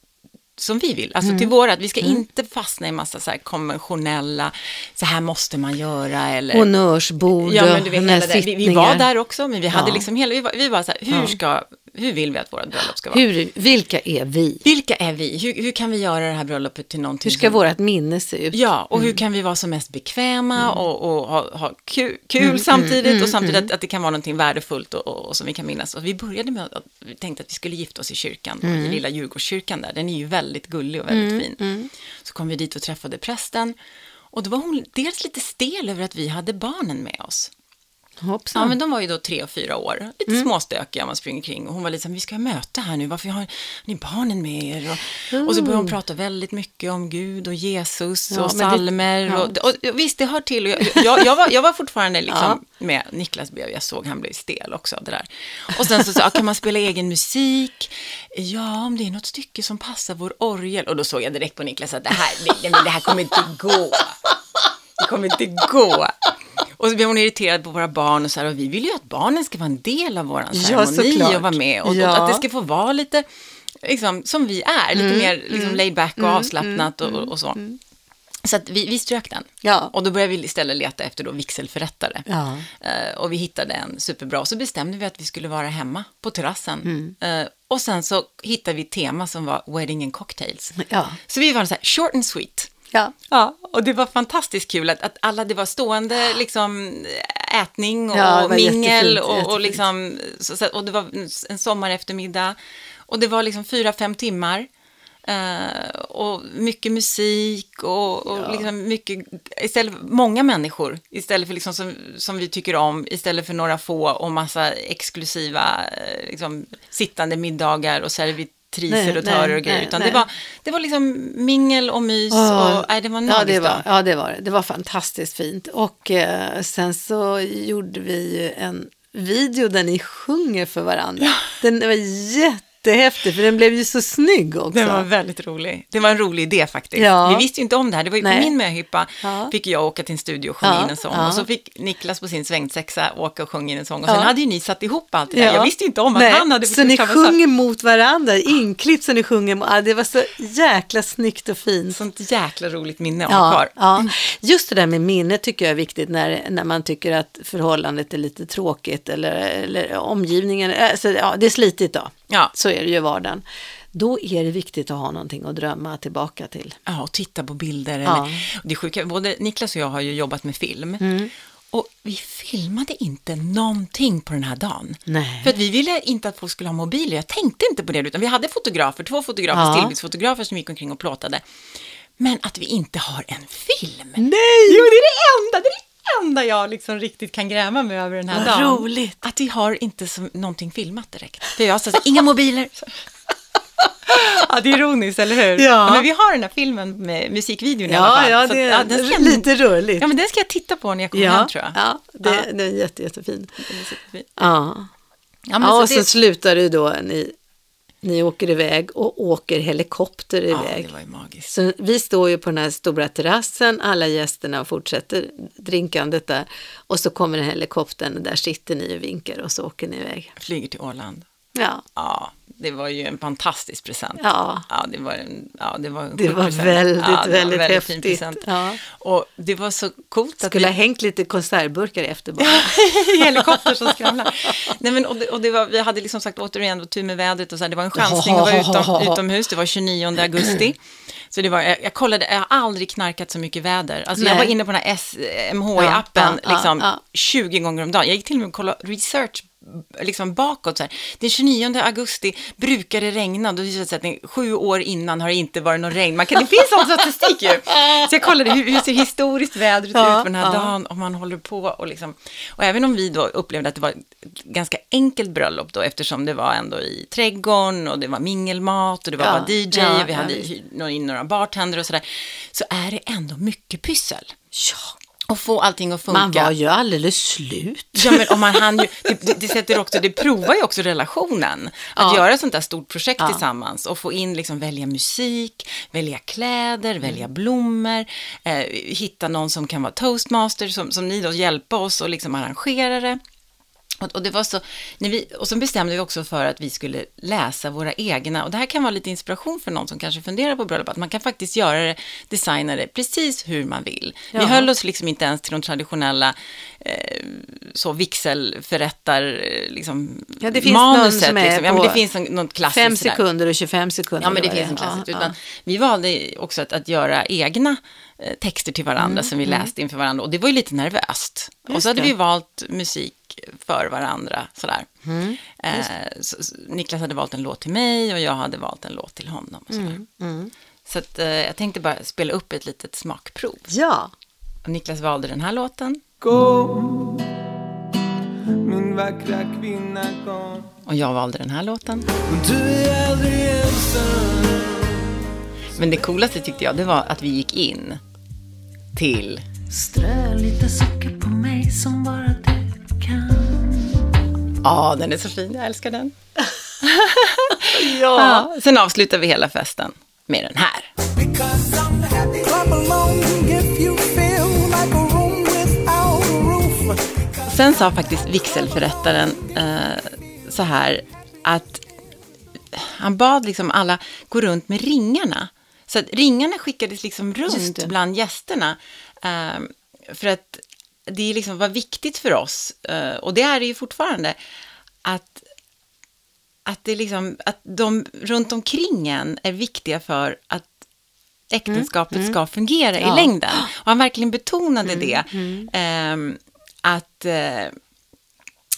som vi vill, alltså till vårat. Vi ska inte fastna i massa så konventionella, så här måste man göra eller... Honnörsbord Ja, men du vet, hela det. Vi, vi var där också, men vi hade Ja. liksom hela, vi var, vi var så här, hur, Ja. ska, hur vill vi att vårt bröllop ska vara? Hur, vilka är vi? Vilka är vi? Hur, hur kan vi göra det här bröllopet till någonting Hur ska som- vårt minne se ut? Ja, och Mm. hur kan vi vara som mest bekväma och, och ha, ha kul, kul samtidigt mm, och samtidigt att, att det kan vara någonting värdefullt och, och, och som vi kan minnas. Och vi började med att vi tänkte att vi skulle gifta oss i kyrkan, Mm. i lilla Djurgårdskyrkan där. Den är ju väldigt gullig och väldigt fin. mm. Så kom vi dit och träffade prästen. Och då var hon dels lite stel över att vi hade barnen med oss. Hoppsan. Ja, men de var ju då tre och fyra år. Lite Mm. småstökiga man springer kring. Och hon var lite så här, vi ska ha möte här nu, varför har ni barnen med er? Och, och så började hon prata väldigt mycket om Gud och Jesus Ja, och men det- salmer. ja. Och, och, visst, det hör till. Och jag, jag, jag, var, jag var fortfarande liksom med. Niklas blev, jag såg han blev stel också av det där. Och sen så sa jag, kan man spela egen musik? Ja, om det är något stycke som passar vår orgel. Och då såg jag direkt på Niklas att det här, det, det här kommer inte gå. Det kommer inte gå. Och så blev hon irriterad på våra barn och så här, och vi vill ju att barnen ska vara en del av vår Ja, ceremoni såklart. och vara med. Och, Ja. och att det ska få vara lite, liksom, som vi är, lite mer liksom, laid back och avslappnat och, och så. Så att vi, vi strök den. Ja. Och då började vi istället leta efter då vigselförrättare. Ja. Eh, och vi hittade en superbra. Så bestämde vi att vi skulle vara hemma på terrassen. Mm. Eh, och sen så hittade vi ett tema som var wedding and cocktails. Ja. Så vi var så här short and sweet. Ja. Ja, och det var fantastiskt kul att, att alla, det var stående liksom ätning och Ja, var mingel jättefint, och, och, liksom, så, och det var en sommar eftermiddag och det var liksom fyra, fem timmar. eh, och mycket musik och, och liksom mycket, istället många människor, istället för liksom som, som vi tycker om, istället för några få och massa exklusiva eh, liksom, sittande middagar och servitriser Nej, och törer och grejer, nej, utan nej. det var, det var liksom mingel och mys Åh. och, nej, det var Ja, det var, ja, det var det. Det var fantastiskt fint. Och eh, sen så gjorde vi ju en video där ni sjunger för varandra. Den var jättehäftig, för den blev ju så snygg också. Den var väldigt rolig. Det var en rolig idé faktiskt. Ja. Vi visste ju inte om det här. Det var ju på min möhippa Ja. fick jag åka till en studio och sjunga Ja, in en sång. Och så fick Niklas på sin svängsexa åka och sjunga in en sång. Och sen hade ju ni satt ihop allt det där. Ja. Jag visste inte om att Nej, han hade Så ni sak. sjunger mot varandra, inklippt så ni sjunger. mot- det var så jäkla snyggt och fint. Sånt jäkla roligt minne ha Ja, kvar. ja. Just det där med minne tycker jag är viktigt när, när man tycker att förhållandet är lite tråkigt eller, eller omgivningen, alltså, ja, det är slitigt då. Ja. Så är det ju i vardagen. Då är det viktigt att ha någonting att drömma tillbaka till. Ja, och titta på bilder. Ja. Eller, det sjuka, både Niklas och jag har ju jobbat med film. Mm. Och vi filmade inte någonting på den här dagen. Nej. För att vi ville inte att folk skulle ha mobiler. Jag tänkte inte på det, utan vi hade fotografer, två fotografer, Ja. stillbildsfotografer som gick omkring och plåtade. Men att vi inte har en film. Nej! Jo, det är det enda, det är det enda jag liksom riktigt kan gräma mig över den här Vad dagen. roligt. Att vi har inte så, någonting filmat direkt. För jag sa så inga mobiler. ja, det är ironiskt, eller hur? Ja. Men vi har den här filmen med musikvideon i alla Ja, fall. ja, Så det att, är den ska lite rörligt. Ja, men den ska jag titta på när jag kommer hem, tror jag. Ja, det, Ja. det är jätte, jättefin. Den är superfin. Ja. Ja, men Ja, och så så det, slutar det ju då, ni, ni åker iväg och åker helikopter ja, iväg. det var ju magiskt. Så vi står ju på den här stora terrassen, alla gästerna fortsätter drinkandet där. Och så kommer helikoptern och där sitter ni och vinkar och så åker ni iväg. Flyger till Åland. Ja, Ja, det var ju en fantastisk present. ja Ja, det var en, ja, det var en det var present. väldigt, ja, det var en väldigt väldigt fin häftigt. present. Ja. Och det var så coolt att Skulle ha hängt lite konservburkar efter bara. vi helikopter som skramlar. Nej, men, och det, och det var, vi hade liksom sagt återigen tur med vädret och så här, det var en chansning att vara utom, utomhus, det var 29 augusti. Så det var, jag, jag kollade, jag har aldrig knarkat så mycket väder. Alltså jag var inne på den här SMHI-appen Ja, liksom ja. 20 gånger om dagen. Jag gick till och med och kollade research liksom bakåt. Så här. Den 29 augusti brukar det regna. Då visar det sig att det, sju år innan har det inte varit någon regn. Man kan, det finns sån statistik ju. Så jag kollade hur, hur ser historiskt vädret Ja, ut på den här ja. dagen och man håller på och liksom. Och även om vi då upplevde att det var ett ganska enkelt bröllop då eftersom det var ändå i trädgården och det var mingelmat och det var Ja, bara DJ ja, och vi ja, hade nå- in några bartender och sådär. Så är det ändå mycket pyssel. Ja, Och få allting att funka. man var ju alldeles slut. Ja, men om man hann ju, det, det, det, sätter också, det provar ju också relationen. Att Ja. göra ett sånt där stort projekt Ja. tillsammans och få in, liksom, välja musik, välja kläder, Mm. välja blommor, eh, hitta någon som kan vara toastmaster, som, som ni då hjälpa oss och liksom arrangera det. Och, och, det var så, när vi, och så bestämde vi också för att vi skulle läsa våra egna, och det här kan vara lite inspiration för någon som kanske funderar på bröllop, att man kan faktiskt göra det, designa det precis hur man vill. Ja. Vi höll oss liksom inte ens till de traditionella eh, så vigselförrättar, eh, liksom, Ja, det finns någon manuset. som är liksom. ja, men det finns en, något klassiskt. Fem sekunder och 25 sekunder. Ja, men det finns en klassiskt. Ja, utan Vi valde också att, att göra egna eh, texter till varandra som vi läste inför varandra. Och det var ju lite nervöst. och Just så hade det. vi valt musik för varandra. Sådär. Mm. Eh, så, så, Niklas hade valt en låt till mig och jag hade valt en låt till honom. Och sådär. Mm. Så att, eh, jag tänkte bara spela upp ett litet smakprov. ja. Och Niklas valde den här låten. Gå Min vackra kvinna kom Och jag valde den här låten. Du är Men det coolaste tyckte jag, det var att vi gick in till Strö lite socker på mig som bara du kan Ja, den är så fin. Jag älskar den. Ja. Ja. Sen avslutar vi hela festen med den här. Sen sa faktiskt vigselförrättaren eh, så här att han bad liksom alla gå runt med ringarna. Så att ringarna skickades liksom runt bland gästerna. Eh, för att det liksom var viktigt för oss, eh, och det är det ju fortfarande, att att, det liksom, att de runt omkring en är viktiga för att äktenskapet ska fungera Mm, Ja. Mm, i längden. Och han verkligen betonade det. Ehm, att, eh,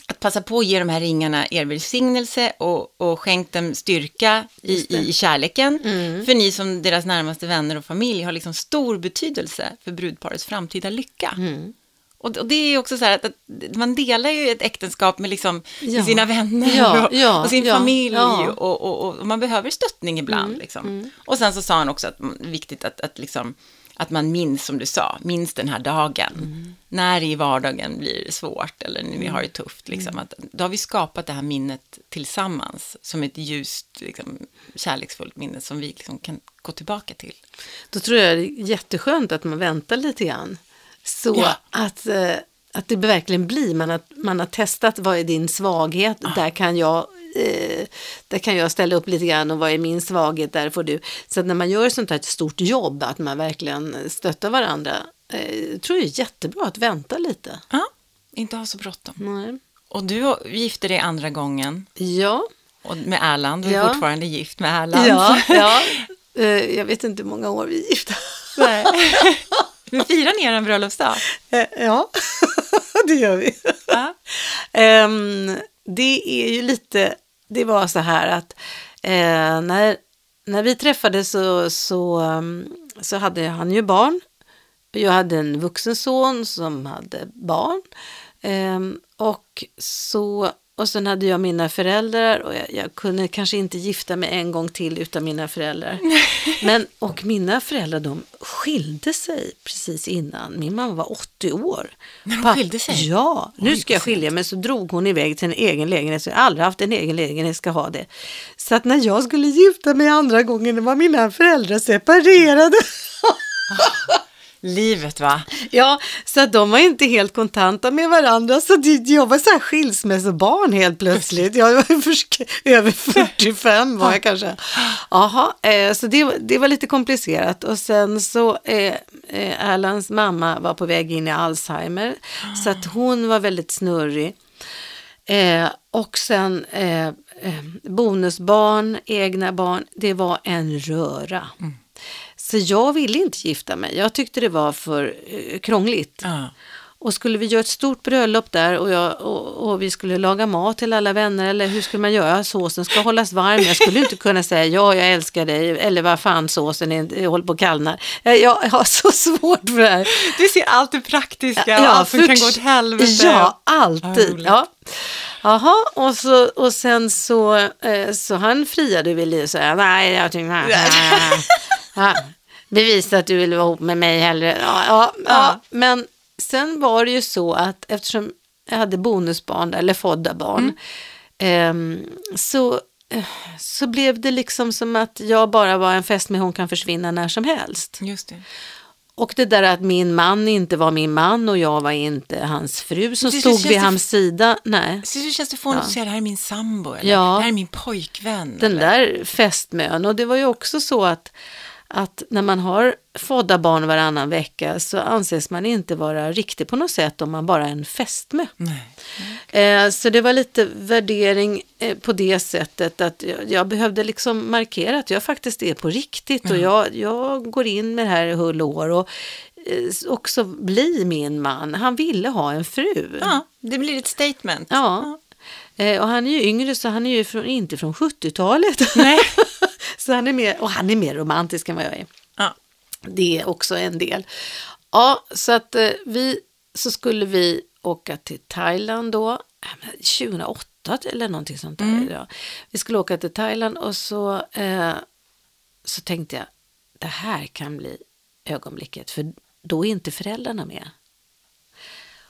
att passa på att ge de här ringarna er välsignelse och, och skänk dem styrka i, i, i kärleken. Mm. För ni som deras närmaste vänner och familj har liksom stor betydelse för brudparets framtida lycka. Mm. Och, det är också så här att, man delar ju ett äktenskap med, liksom, Ja. med sina vänner Ja, och, ja, och sin familj. Mm, Och, och, och, man behöver stöttning ibland. liksom. Och sen så sa han också att det är viktigt att, att, liksom, att man minns, som du sa, minns den här dagen. Mm. När i vardagen blir det svårt eller när vi har det tufft. Liksom, att, då har vi skapat det här minnet tillsammans som ett ljust, liksom, kärleksfullt minne som vi liksom kan gå tillbaka till. Då tror jag det är jätteskönt att man väntar lite grann. Så Ja. att, eh, att det verkligen blir, man har, man har testat vad är din svaghet, där, kan jag, eh, där kan jag ställa upp lite grann och vad är min svaghet, där får du. Så när man gör sånt här stort jobb, att man verkligen stöttar varandra, eh, tror jag är jättebra att vänta lite. Ja, inte ha så bråttom. Nej. Och du gifte dig andra gången Ja, och med Erland. Du är Ja. fortfarande gift med Erland. ja, ja. Eh, jag vet inte hur många år vi är gifta. Nej. Men firar ni er bröllopsdag? Eh, ja. det gör vi. Ja. Ehm, det är ju lite, det var så här att eh, när, när vi träffades så, så, ehm, så hade han ju barn. Jag hade en vuxen son som hade barn. Ehm, och, så, och sen hade jag mina föräldrar och jag, jag kunde kanske inte gifta mig en gång till utan mina föräldrar. Men, och mina föräldrar de skilde sig precis innan. Min mamma var 80 år. När de Papp- skilde sig? Ja, nu ska jag skilja mig. Så drog hon iväg till en egen lägenhet. Så jag har aldrig haft en egen lägenhet, ska ha det. Så att när jag skulle gifta mig andra gången var mina föräldrar separerade. Livet va? Ja, så att de var inte helt kontanta med varandra. Så det, jag var så här skilsmässobarn helt plötsligt. Jag var över 45 var jag kanske. Jaha, eh, så det, var- det var lite komplicerat. Och sen så, eh, eh, Erlands mamma var på väg in i Alzheimer. Så att hon var väldigt snurrig. Eh, och sen eh, eh, bonusbarn, egna barn, det var en röra. Så jag ville inte gifta mig. Jag tyckte det var för eh, krångligt. Ja. Och skulle vi göra ett stort bröllop där och, jag, och, och vi skulle laga mat till alla vänner eller hur skulle man göra? Såsen ska hållas varm. Jag skulle inte kunna säga ja, jag älskar dig eller vad fan såsen är, håller på att kallna. Jag, jag har så svårt för det här. Du ser allt det praktiska och allt som kan gå åt helvete. Ja, alltid. Ja. Jaha, och, så, och sen så, eh, så han friade väl och sa, nej, jag tycker, nej, nej, nej. Ja, bevisa att du vill vara ihop med mig hellre. Ja, ja, ja. Ja. Men sen var det ju så att eftersom jag hade bonusbarn, eller födda barn, ehm, så, eh, så blev det liksom som att jag bara var en fest med hon kan försvinna när som helst. Just det. Och det där att min man inte var min man och jag var inte hans fru som stod vid hans sida. Nej, Så det känns det fånigt att säga det här är min sambo eller Ja. det här är min pojkvän. den eller? där fästmön. Och det var ju också så att, att när man har födda barn varannan vecka så anses man inte vara riktig på något sätt om man bara är en fästmö. Eh, så det var lite värdering eh, på det sättet att jag, jag behövde liksom markera att jag faktiskt är på riktigt och jag, jag går in med det här i hull och och eh, också bli min man. Han ville ha en fru. Ja, det blir ett statement. Ja. Eh, och han är ju yngre så han är ju från, inte från 70-talet. Nej. så han är mer, och han är mer romantisk än vad jag är. Ja. Det är också en del. Ja, så att eh, vi, så skulle vi åka till Thailand då, äh, men 2008 eller någonting sånt där. Ja. Vi skulle åka till Thailand och så, eh, så tänkte jag, det här kan bli ögonblicket, för då är inte föräldrarna med.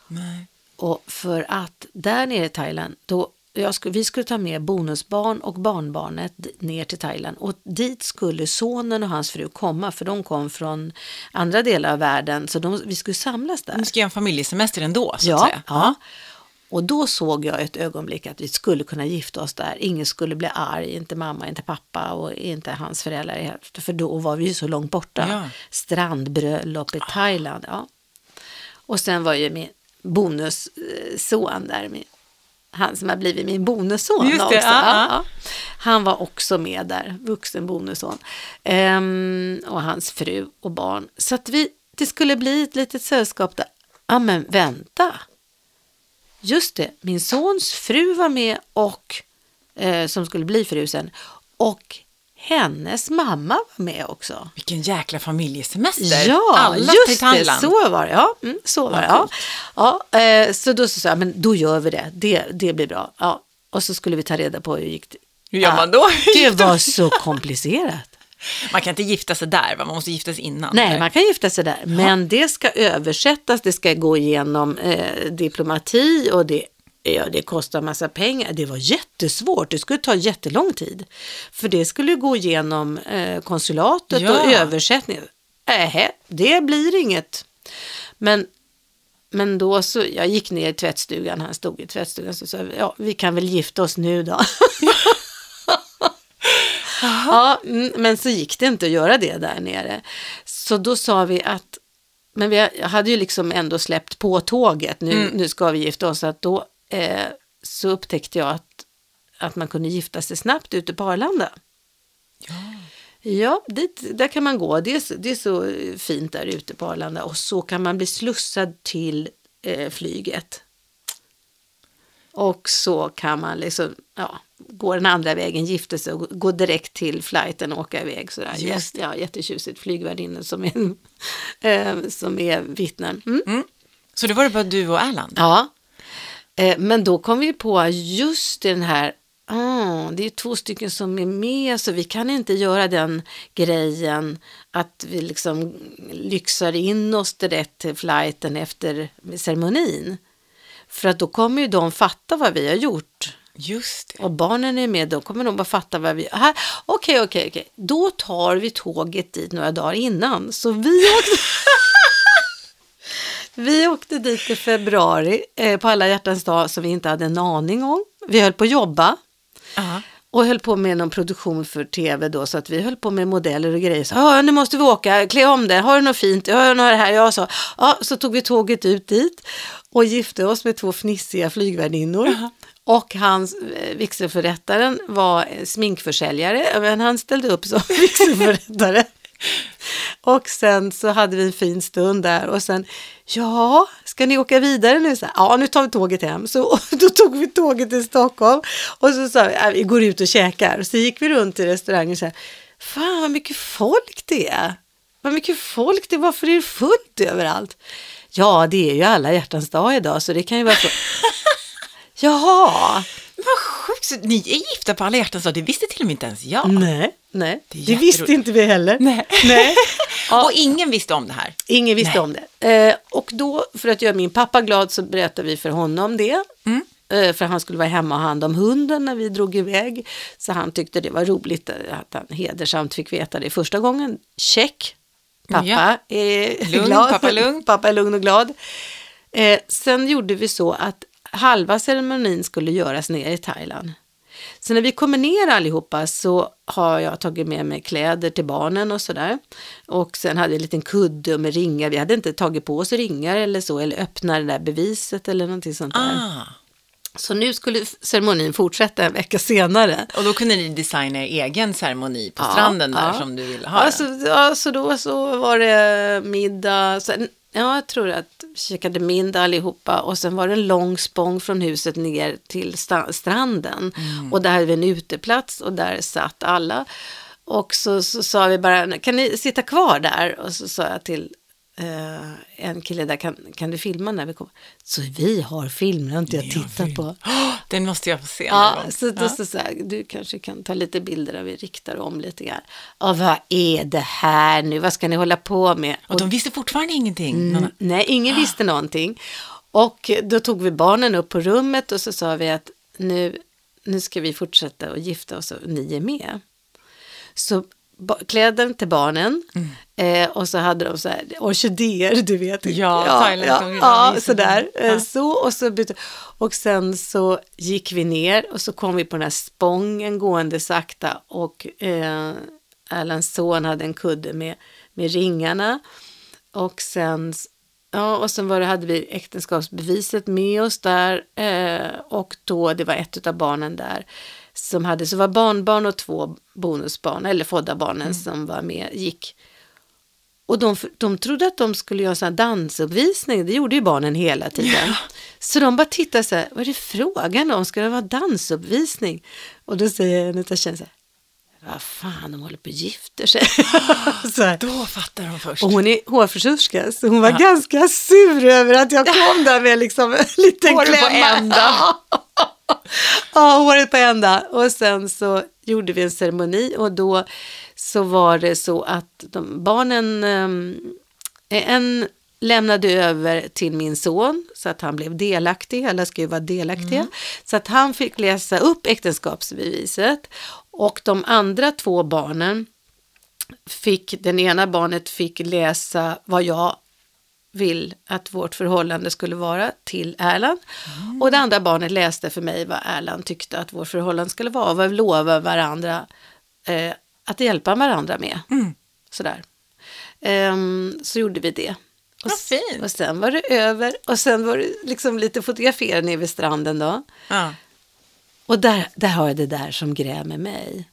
Nej. Och för att där nere i Thailand, då, skulle, vi skulle ta med bonusbarn och barnbarnet ner till Thailand och dit skulle sonen och hans fru komma för de kom från andra delar av världen så de, vi skulle samlas där. Ska jag ha en familjesemester ändå så att Ja, säga. ja. Och då såg jag ett ögonblick att vi skulle kunna gifta oss där. Ingen skulle bli arg, inte mamma, inte pappa och inte hans föräldrar. För då var vi ju så långt borta. Ja. Strandbröllop i Thailand. Ja. Och sen var ju min bonusson där, min, han som har blivit min bonusson Just det, också. ja, ja. Ja. Han var också med där, vuxen bonusson. Ehm, och hans fru och barn. Så att vi, det skulle bli ett litet sällskap där. Ja men vänta. Just det, min sons fru var med och eh, som skulle bli fru sen. Och hennes mamma var med också. Vilken jäkla familjesemester. Ja, Alla just det, så var det. Ja, mm, så var det. Ja. Ja, eh, så då sa jag, men då gör vi det. Det, det blir bra. Ja. Och så skulle vi ta reda på hur gick det. Hur gör man då? Det var så komplicerat. Man kan inte gifta sig där, va? man måste gifta sig innan. Nej, man kan gifta sig där, men det ska översättas, det ska gå igenom eh, diplomati och det, ja, det kostar massa pengar. Det var jättesvårt, det skulle ta jättelång tid. För det skulle gå igenom eh, konsulatet Ja. och översättning. Äh, det blir inget. Men, men då så, jag gick ner i tvättstugan, han stod i tvättstugan, så sa ja, vi kan väl gifta oss nu då. Ja, mm, men så gick det inte att göra det där nere. Så då sa vi att, men vi hade ju liksom ändå släppt på tåget, nu, nu ska vi gifta oss, att då eh, så upptäckte jag att, att man kunde gifta sig snabbt ute på Arlanda. Ja. Ja, dit, där kan man gå. Det är, så- det är så fint där ute på Arlanda och så kan man bli slussad till eh, flyget. Och så kan man liksom, ja, gå den andra vägen, gifta sig och gå direkt till flighten och åka iväg. Sådär. Just ja, jättetjusigt, flygvärdinnor som är, eh, som är vittnen. Mm. Så det var det bara du och Erland? Ja, eh, men då kom vi på just den här, ah, det är två stycken som är med så vi kan inte göra den grejen att vi liksom lyxar in oss direkt till flighten efter ceremonin. För att då kommer ju de fatta vad vi har gjort. Just det. Och barnen är med, då kommer de bara fatta vad vi... Okej, okej, okej. Då tar vi tåget dit några dagar innan. Så vi åkte... vi åkte dit i februari eh, på alla hjärtans dag som vi inte hade en aning om. Vi höll på att jobba Ja. och höll på med någon produktion för tv då så att vi höll på med modeller och grejer. Så, ja, nu måste vi åka, klä om det, har du något fint? Ja, jag har det här. Jag sa, ja, så tog vi tåget ut dit och gifte oss med två fnissiga flygvärdinnor. Och hans eh, vigselförrättaren var eh, sminkförsäljare, men han ställde upp som vigselförrättare. Och sen så hade vi en fin stund där och sen, ja, ska ni åka vidare nu? Så ja, nu tar vi tåget hem. Så och då tog vi tåget till Stockholm och så sa vi, "Ja, vi går ut och käkar. Så gick vi runt i restaurangen och sa, fan vad mycket folk det är. Vad mycket folk det är, varför är det fullt överallt? Ja, det är ju alla hjärtans dag idag så det kan ju vara så. Jaha, Vad sjukt, ni är gifta på alla hjärtans dag, det visste till och med inte ens jag. nej, nej, Det det visste inte vi heller. Nej. nej. Ja. Och ingen visste om det här. Ingen visste Nej. om det. Eh, och då, för att göra min pappa glad, så berättade vi för honom det. Mm. Eh, för han skulle vara hemma och ha hand om hunden när vi drog iväg. Så han tyckte det var roligt eh, att han hedersamt fick veta det första gången. Check. Pappa Ja. är Lugn, glad. pappa är lugn. pappa är lugn och glad. Eh, sen gjorde vi så att halva ceremonin skulle göras ner i Thailand. Så när vi kommer ner allihopa så har jag tagit med mig kläder till barnen och sådär. Och sen hade jag en liten kudde med ringar. Vi hade inte tagit på oss ringar eller så, eller öppna det där beviset eller någonting sånt där. Ah. Så nu skulle ceremonin fortsätta en vecka senare. Och då kunde ni designa er egen ceremoni på stranden där ja. som du ville ha. Ja, så, ja, så då så var det middag. Sen, ja, jag tror att vi käkade middag allihopa och sen var det en lång spång från huset ner till stranden. Och där hade vi en uteplats och där satt alla. Och så, så sa vi bara, kan ni sitta kvar där? Och så sa jag till eh, en kille där, kan, kan du filma när vi kommer? Så vi har film, det har inte jag tittat på. Åh, Den måste jag få se Ja, någon så då så, så här, du kanske kan ta lite bilder där vi riktar om lite grann. Och vad är det här nu? Vad ska ni hålla på med? Och de visste fortfarande ingenting. Mm, nej, ingen visste någonting. Och då tog vi barnen upp på rummet och så sa vi att nu, nu ska vi fortsätta att gifta oss och ni är med. Så kläder till barnen eh, och så hade de så här orkidéer, du vet. Ja, ja, thailändska ja, ja sådär. Eh, Ja. Så, och, så bytte, och sen så gick vi ner och så kom vi på den här spången gående sakta och eh, Erlands son hade en kudde med, med ringarna. Och sen, ja, och sen var det, hade vi äktenskapsbeviset med oss där eh, och då det var ett av barnen där som hade, så var barnbarn och två bonusbarn, eller födda barnen som var med, gick. Och de, de trodde att de skulle göra en dansuppvisning, det gjorde ju barnen hela tiden. Så de bara tittade så här, vad är det frågan om, ska det vara dansuppvisning? Och då säger en av tjejerna så här, vad fan, de håller på och gifter sig. så. Då fattar de först. Och hon är hårfrisörska, så hon var ganska sur över att jag kom där med liksom en liten klämma. ja, håret på ända. Och sen så gjorde vi en ceremoni och då så var det så att de, barnen, ehm, en lämnade över till min son så att han blev delaktig, alla ska ju vara delaktiga. Så att han fick läsa upp äktenskapsbeviset och de andra två barnen fick, den ena barnet fick läsa vad jag vill att vårt förhållande skulle vara till Erland. Och det andra barnet läste för mig vad Erland tyckte att vårt förhållande skulle vara vad vi lovade varandra eh, att hjälpa varandra med. Sådär. Ehm, så gjorde vi det. Och, fint. och sen var det över och sen var det liksom lite fotograferande nere vid stranden då. Ja. Och där, där har jag det där som grämer mig.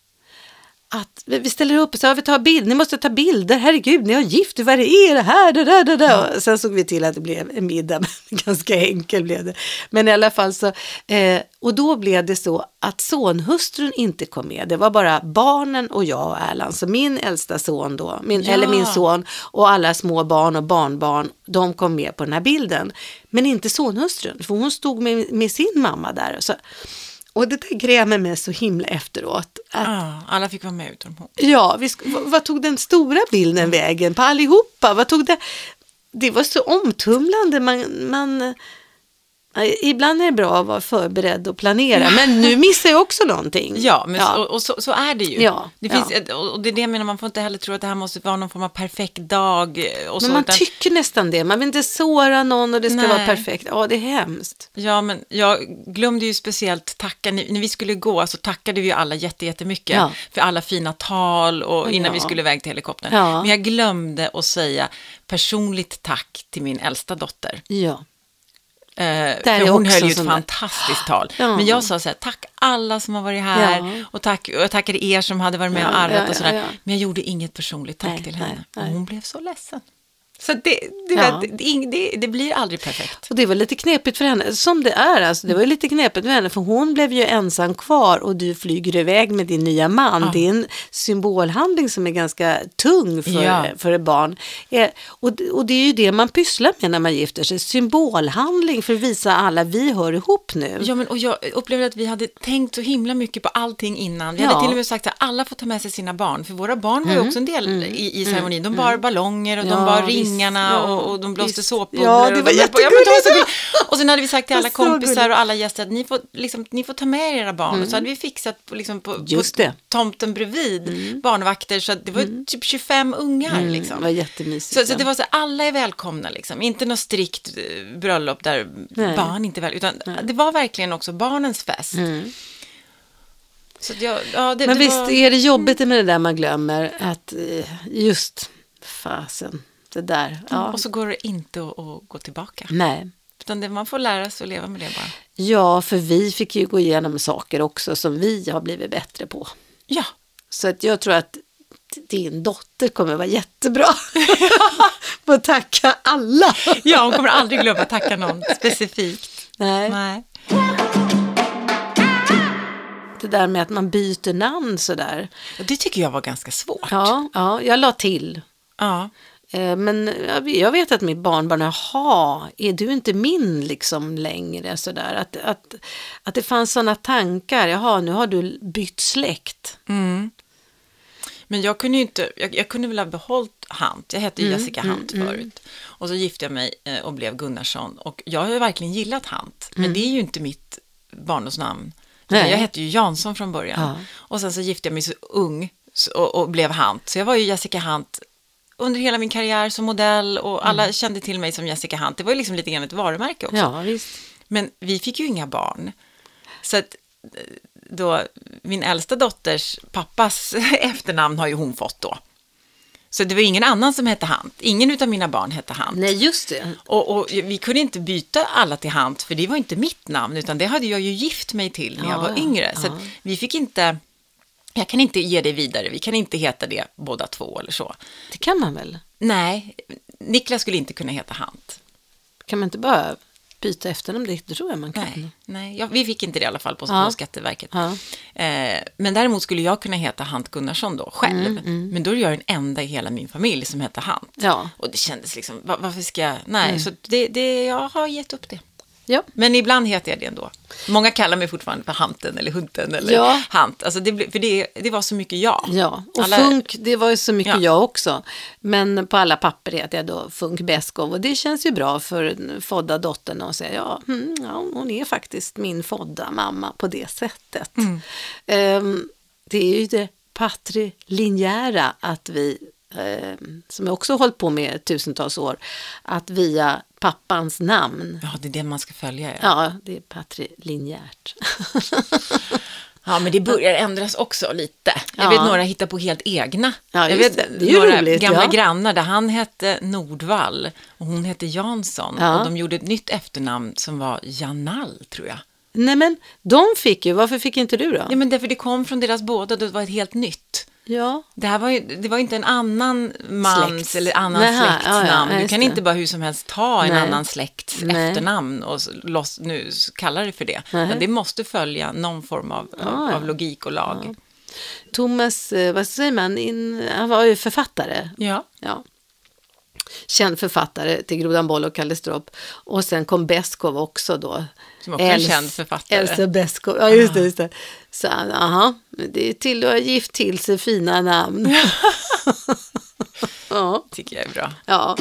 Att vi ställer upp och så vi tar bild, ni måste ta bilder, herregud, ni har gift, vad är det här, det där, det där. Och Sen såg vi till att det blev en middag, ganska enkel blev det. Men i alla fall så, eh, och då blev det så att sonhustrun inte kom med, det var bara barnen och jag och Erland, så min äldsta son då, min, Ja. eller min son och alla små barn och barnbarn, de kom med på den här bilden. Men inte sonhustrun, för hon stod med, med sin mamma där. Så, och det där grämer mig så himla efteråt. Att, Ja, alla fick vara med utom hon. Ja, vi vad, tog den stora bilden vägen på allihopa? Vad tog det? Det var så omtumlande. Man, man, ibland är det bra att vara förberedd och planera, men nu missar jag också någonting. Ja, men Och, och så, så är det ju. Ja, det ja. finns, ett- och det är det jag menar, man får inte heller tro att det här måste vara någon form av perfekt dag. eh, Och så, men man utan- tycker nästan det. Man vill inte såra någon och det ska Nej. vara perfekt. Ja, det är hemskt. Ja, men jag glömde ju speciellt tacka, när vi skulle gå så tackade vi ju alla jätte, jättemycket Ja. för alla fina tal och innan Ja. vi skulle iväg till helikoptern. Ja. Men jag glömde att säga personligt tack till min äldsta dotter. Ja. Eh, hon höll ju ett fantastiskt tal. Ja. Men jag sa så här, tack alla som har varit här Ja. och, tack, och jag tackade er som hade varit med och ja, och sådär. Men jag gjorde inget personligt tack Nej, till nej, henne. nej. Och hon blev så ledsen. Så det, det, Ja. det, det, blir aldrig perfekt. Och det var lite knepigt för henne, som det är. Alltså, det var lite knepigt för henne, för hon blev ju ensam kvar och du flyger iväg med din nya man. Ja. Det är en symbolhandling som är ganska tung för, Ja. för ett barn. Eh, och, det- och det är ju det man pysslar med när man gifter sig, symbolhandling för att visa alla, vi hör ihop nu. Ja, men, och jag upplevde att vi hade tänkt så himla mycket på allting innan. Vi. Mm, hade till och med sagt att alla får ta med sig sina barn, för våra barn var ju också en del i, i ceremonin. De bar ballonger och de bar visst. Ringarna Ja, och, och de blåste såpbubblor. Ja, det var de jättegulligt. gulligt. Och sen hade vi sagt till alla kompisar och alla gäster att ni får, liksom, ni får ta med er era barn. Och så hade vi fixat på, liksom, på, på tomten bredvid barnvakter, så att det var typ 25 ungar. Mm, Liksom. det var jättemysigt. Så, så det var så alla är välkomna liksom, inte något strikt eh, bröllop där Nej. barn inte är väl, utan det var verkligen också barnens fest. Att jag, ja, det, Mm. Men det visst var, är det jobbigt med det där man glömmer, att eh, just fasen, det där. Ja. Och så går det inte att, att gå tillbaka. Nej. Utan det, man får lära sig att leva med det bara. Ja, för vi fick ju gå igenom saker också som vi har blivit bättre på. Ja, Så att jag tror att din dotter kommer vara jättebra på att tacka alla. ja hon kommer aldrig glömma att tacka någon specifikt. Nej. Nej. Det där med att man byter namn sådär. Det tycker jag var ganska svårt. Ja, ja jag la till. Ja. Eh, Men jag- vet att mitt barnbarn, jaha, är du inte min liksom längre? Sådär. Att, att, att det fanns sådana tankar, jaha, nu har du bytt släkt. Mm. Men jag kunde ju inte, jag, jag kunde väl ha behållit Hant. Jag hette Mm, Jessica Hant förut. Och så gifte jag mig eh, och blev Gunnarsson. Och jag har ju verkligen gillat Hant. Men det är ju inte mitt barndomsnamn. Mm. Nej. Jag hette ju Jansson från början. Ja. Och sen så gifte jag mig så ung och, och blev Hant. Så jag var ju Jessica Hant under hela min karriär som modell och alla kände till mig som Jessica Hant. Det var ju liksom lite grann ett varumärke också. Mm. Ja, visst. Men vi fick ju inga barn. Så att då, min äldsta dotters pappas efternamn har ju hon fått då. Så det var ingen annan som hette Hant. Ingen av mina barn hette Hant. Nej, just det. Och, och vi kunde inte byta alla till Hant, för det var inte mitt namn, utan det hade jag ju gift mig till när jag Ja, var ja, yngre. Så ja. att vi fick inte, jag kan inte ge det vidare, vi kan inte heta det båda två eller så. Det kan man väl? Nej, Niklas skulle inte kunna heta Hant. Kan man inte bara byta efternamn? Det det tror jag man kan. Nej, nej ja, vi fick inte det i alla fall på, Ja. på Skatteverket. Ja. Eh, men däremot skulle jag kunna heta Hant Gunnarsson då, själv. Mm, Men då är jag den enda i hela min familj som heter Hant. Ja. Och det kändes liksom, va- varför ska jag, nej, så det, det, jag har gett upp det. Ja. Men ibland heter jag det ändå. Många kallar mig fortfarande för Hanten eller Hunten eller Ja. Hant. Alltså det, för det, det var så mycket jag. Ja, och Alla- funk, det var ju så mycket Ja. jag också. Men på alla papper heter jag då Funk Beskow och det känns ju bra för fodda dottern att säga ja, mm, ja, hon är faktiskt min fodda mamma på det sättet. Mm. Ehm, det är ju det patrilinjära att vi, som jag också har hållit på med tusentals år, att via pappans namn, Ja, det är det man ska följa. Ja, ja, det är patrilinjärt. ja men det börjar ändras också lite. Jag Ja. vet några hittar på helt egna. Ja, jag vet det. Några roligt, gamla ja. grannar där han hette Nordvall och hon hette Jansson. Ja. Och de gjorde ett nytt efternamn som var Janall, tror jag. Nej men, de fick ju, varför fick inte du då? Ja, men därför det kom från deras båda, det var ett helt nytt. Ja. Det här var ju, det var inte en annan mans Släkts. eller annan Nähä, släktsnamn. ja, ja, du just kan inte bara hur som helst ta en Nej. annan släkts Nej. efternamn och loss, nu kalla det för det. Men det måste följa någon form av, av, Ah, av logik och lag. Thomas, eh, vad säger man, In, han var ju författare. Ja. Ja. Känd författare till Grodan Boll och Kalle Stropp. Och sen kom Beskow också då. Som också är en känd författare. Elsa Beskow, ja just det. Just det. Så aha, det är till att ha gift till sig fina namn. ja, Tycker jag är bra. ja.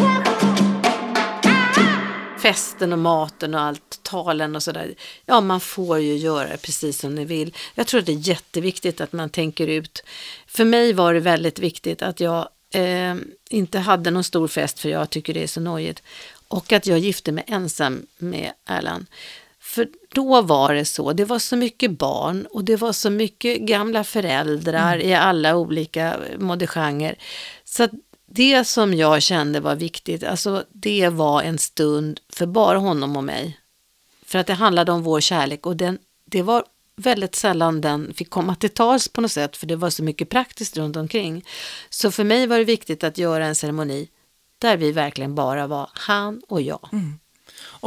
Festen och maten och allt, talen och sådär. Ja, man får ju göra precis som ni vill. Jag tror att det är jätteviktigt att man tänker ut. För mig var det väldigt viktigt att jag eh, inte hade någon stor fest för jag tycker det är så nojigt. Och att jag gifte mig ensam med Erland. För då var det så, det var så mycket barn och det var så mycket gamla föräldrar i alla olika modegenrer. Så det som jag kände var viktigt, alltså det var en stund för bara honom och mig. För att det handlade om vår kärlek och den, det var väldigt sällan den fick komma till tals på något sätt för det var så mycket praktiskt runt omkring. Så för mig var det viktigt att göra en ceremoni där vi verkligen bara var han och jag.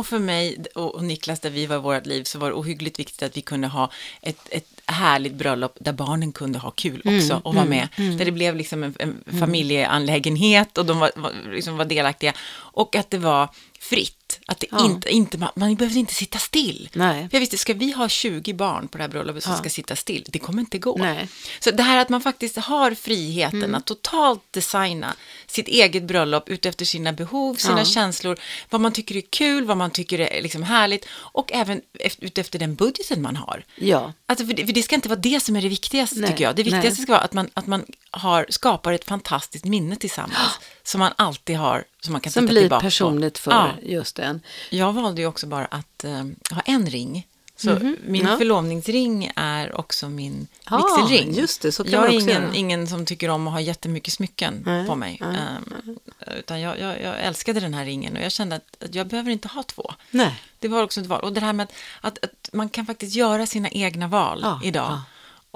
Och för mig och Niklas, där vi var i vårt liv, så var det ohyggligt viktigt att vi kunde ha ett, ett härligt bröllop där barnen kunde ha kul också och vara med. Där det blev liksom en, en familjeanlägenhet och de var, var, liksom var delaktiga. Och att det var fritt. Att det Ja. inte, inte, man, man behövde inte sitta still. Nej. För jag visste, ska vi ha 20 barn på det här bröllopet som Ja. ska sitta still? Det kommer inte gå. Nej. Så det här att man faktiskt har friheten Mm. att totalt designa sitt eget bröllop utefter sina behov, sina Ja. känslor, vad man tycker är kul, vad man tycker är liksom härligt och även eft- utefter den budgeten man har. Ja, Alltså för, det, för det ska inte vara det som är det viktigaste Nej, tycker jag. Det viktigaste nej. ska vara att man, att man har, skapar ett fantastiskt minne tillsammans. som man alltid har, som man kan som blir tillbaka personligt på. för Ja. just den. Jag valde ju också bara att eh, ha en ring. Så min Ja. förlovningsring är också min Ja, vigselring. just det, så kan jag är ingen, göra. ingen som tycker om att ha jättemycket smycken Nej, på mig. nej, Ehm, utan jag, jag, jag älskade den här ringen och jag kände att, att jag behöver inte ha två. Nej. Det var också ett val. Och det här med att, att, att man kan faktiskt göra sina egna val Ja, idag. ja.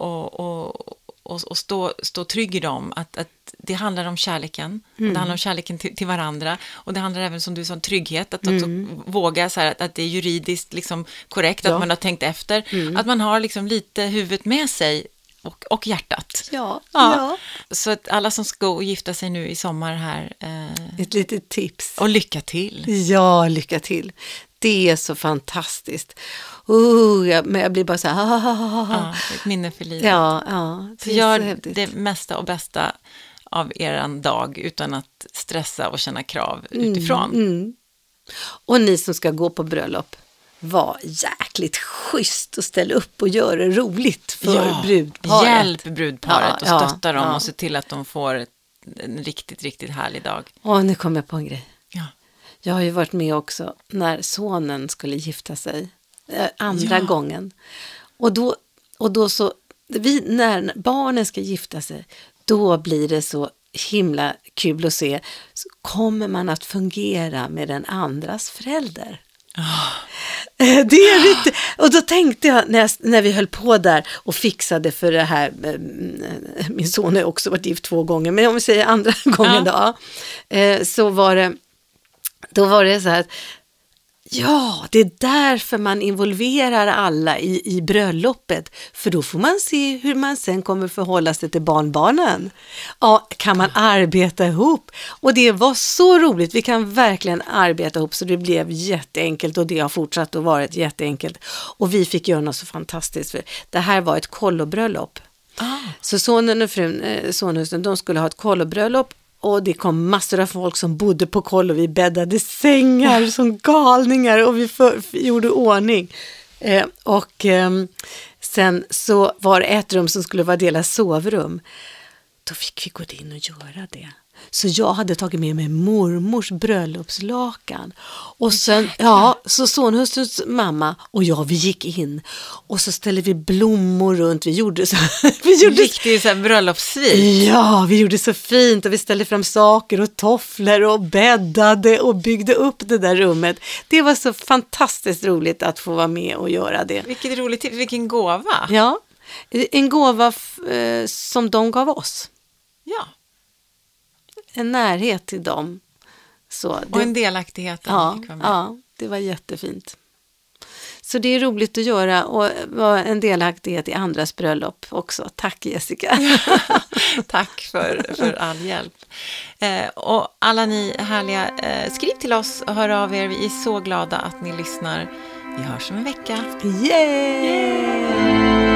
Och, och, och, och stå, stå trygg i dem. Att, att det handlar om kärleken. Mm. det handlar om kärleken till, till varandra. Och det handlar även, som du sa, om trygghet. Att också våga så här, att, att det är juridiskt liksom, korrekt. Mm. Ja. Mm. Att man har tänkt efter. Att man har liksom lite huvudet med sig. Och, och hjärtat. Ja, Ja. Så att alla som ska och gifta sig nu i sommar här. Eh, Ett litet tips. och lycka till. Ja, lycka till. Det är så fantastiskt. Uh, jag, men jag blir bara så här. ah, ah, ah, ah. Ja, ett minne för livet. Ja, ja. Så så gör häftigt. det mesta och bästa av er dag utan att stressa och känna krav utifrån. Mm. Och ni som ska gå på bröllop, var jäkligt schysst och ställ upp och gör det roligt för brudparet. Hjälp brudparet Ja, och ja, stötta dem ja. och se till att de får en riktigt, riktigt härlig dag. Åh, nu kom jag på en grej. Ja. Jag har ju varit med också när sonen skulle gifta sig andra Ja. gången. Och då, och då så, vi, när barnen ska gifta sig, då blir det så himla kul att se, så kommer man att fungera med den andras förälder. Eh, Det är riktigt. Och då tänkte jag när, jag, när vi höll på där och fixade för det här, eh, min son har också varit gift två gånger, men om vi säger andra gången då, eh, så var det, då var det så här att Ja, det är därför man involverar alla i, i bröllopet. För då får man se hur man sen kommer förhålla sig till barnbarnen. Ja, kan man arbeta ihop? Och det var så roligt. Vi kan verkligen arbeta ihop så det blev jätteenkelt och det har fortsatt att vara jätteenkelt. Och vi fick göra något så fantastiskt. För det här var ett kollobröllop. Ah. Så sonen och frun, eh, sonhusen, de skulle ha ett kollobröllop och det kom massor av folk som bodde på kollo. Vi bäddade sängar som galningar och vi för, gjorde ordning. Eh, och ehm, sen så var det ett rum som skulle vara deras sovrum. Då fick vi gå in och göra det. Så jag hade tagit med mig mormors bröllopslakan. Och sen, ja, så sonhustruns mamma och jag, vi gick in. Och så ställde vi blommor runt. Vi gjorde så, vi gjorde Riktig så här bröllopssvit. Ja, vi gjorde så fint och vi ställde fram saker och tofflor och bäddade och byggde upp det där rummet. Det var så fantastiskt roligt att få vara med och göra det. Vilket roligt tips, vilken gåva. Ja, en gåva eh, som de gav oss. Ja, En närhet till dem. Så och det, en delaktighet. ja, ja, det var jättefint. Så det är roligt att göra och vara en delaktighet i andras bröllop också. Tack Jessica. Tack för, för all hjälp. Eh, och alla ni härliga, eh, skriv till oss och hör av er. Vi är så glada att ni lyssnar. Vi hörs om en vecka. Yay!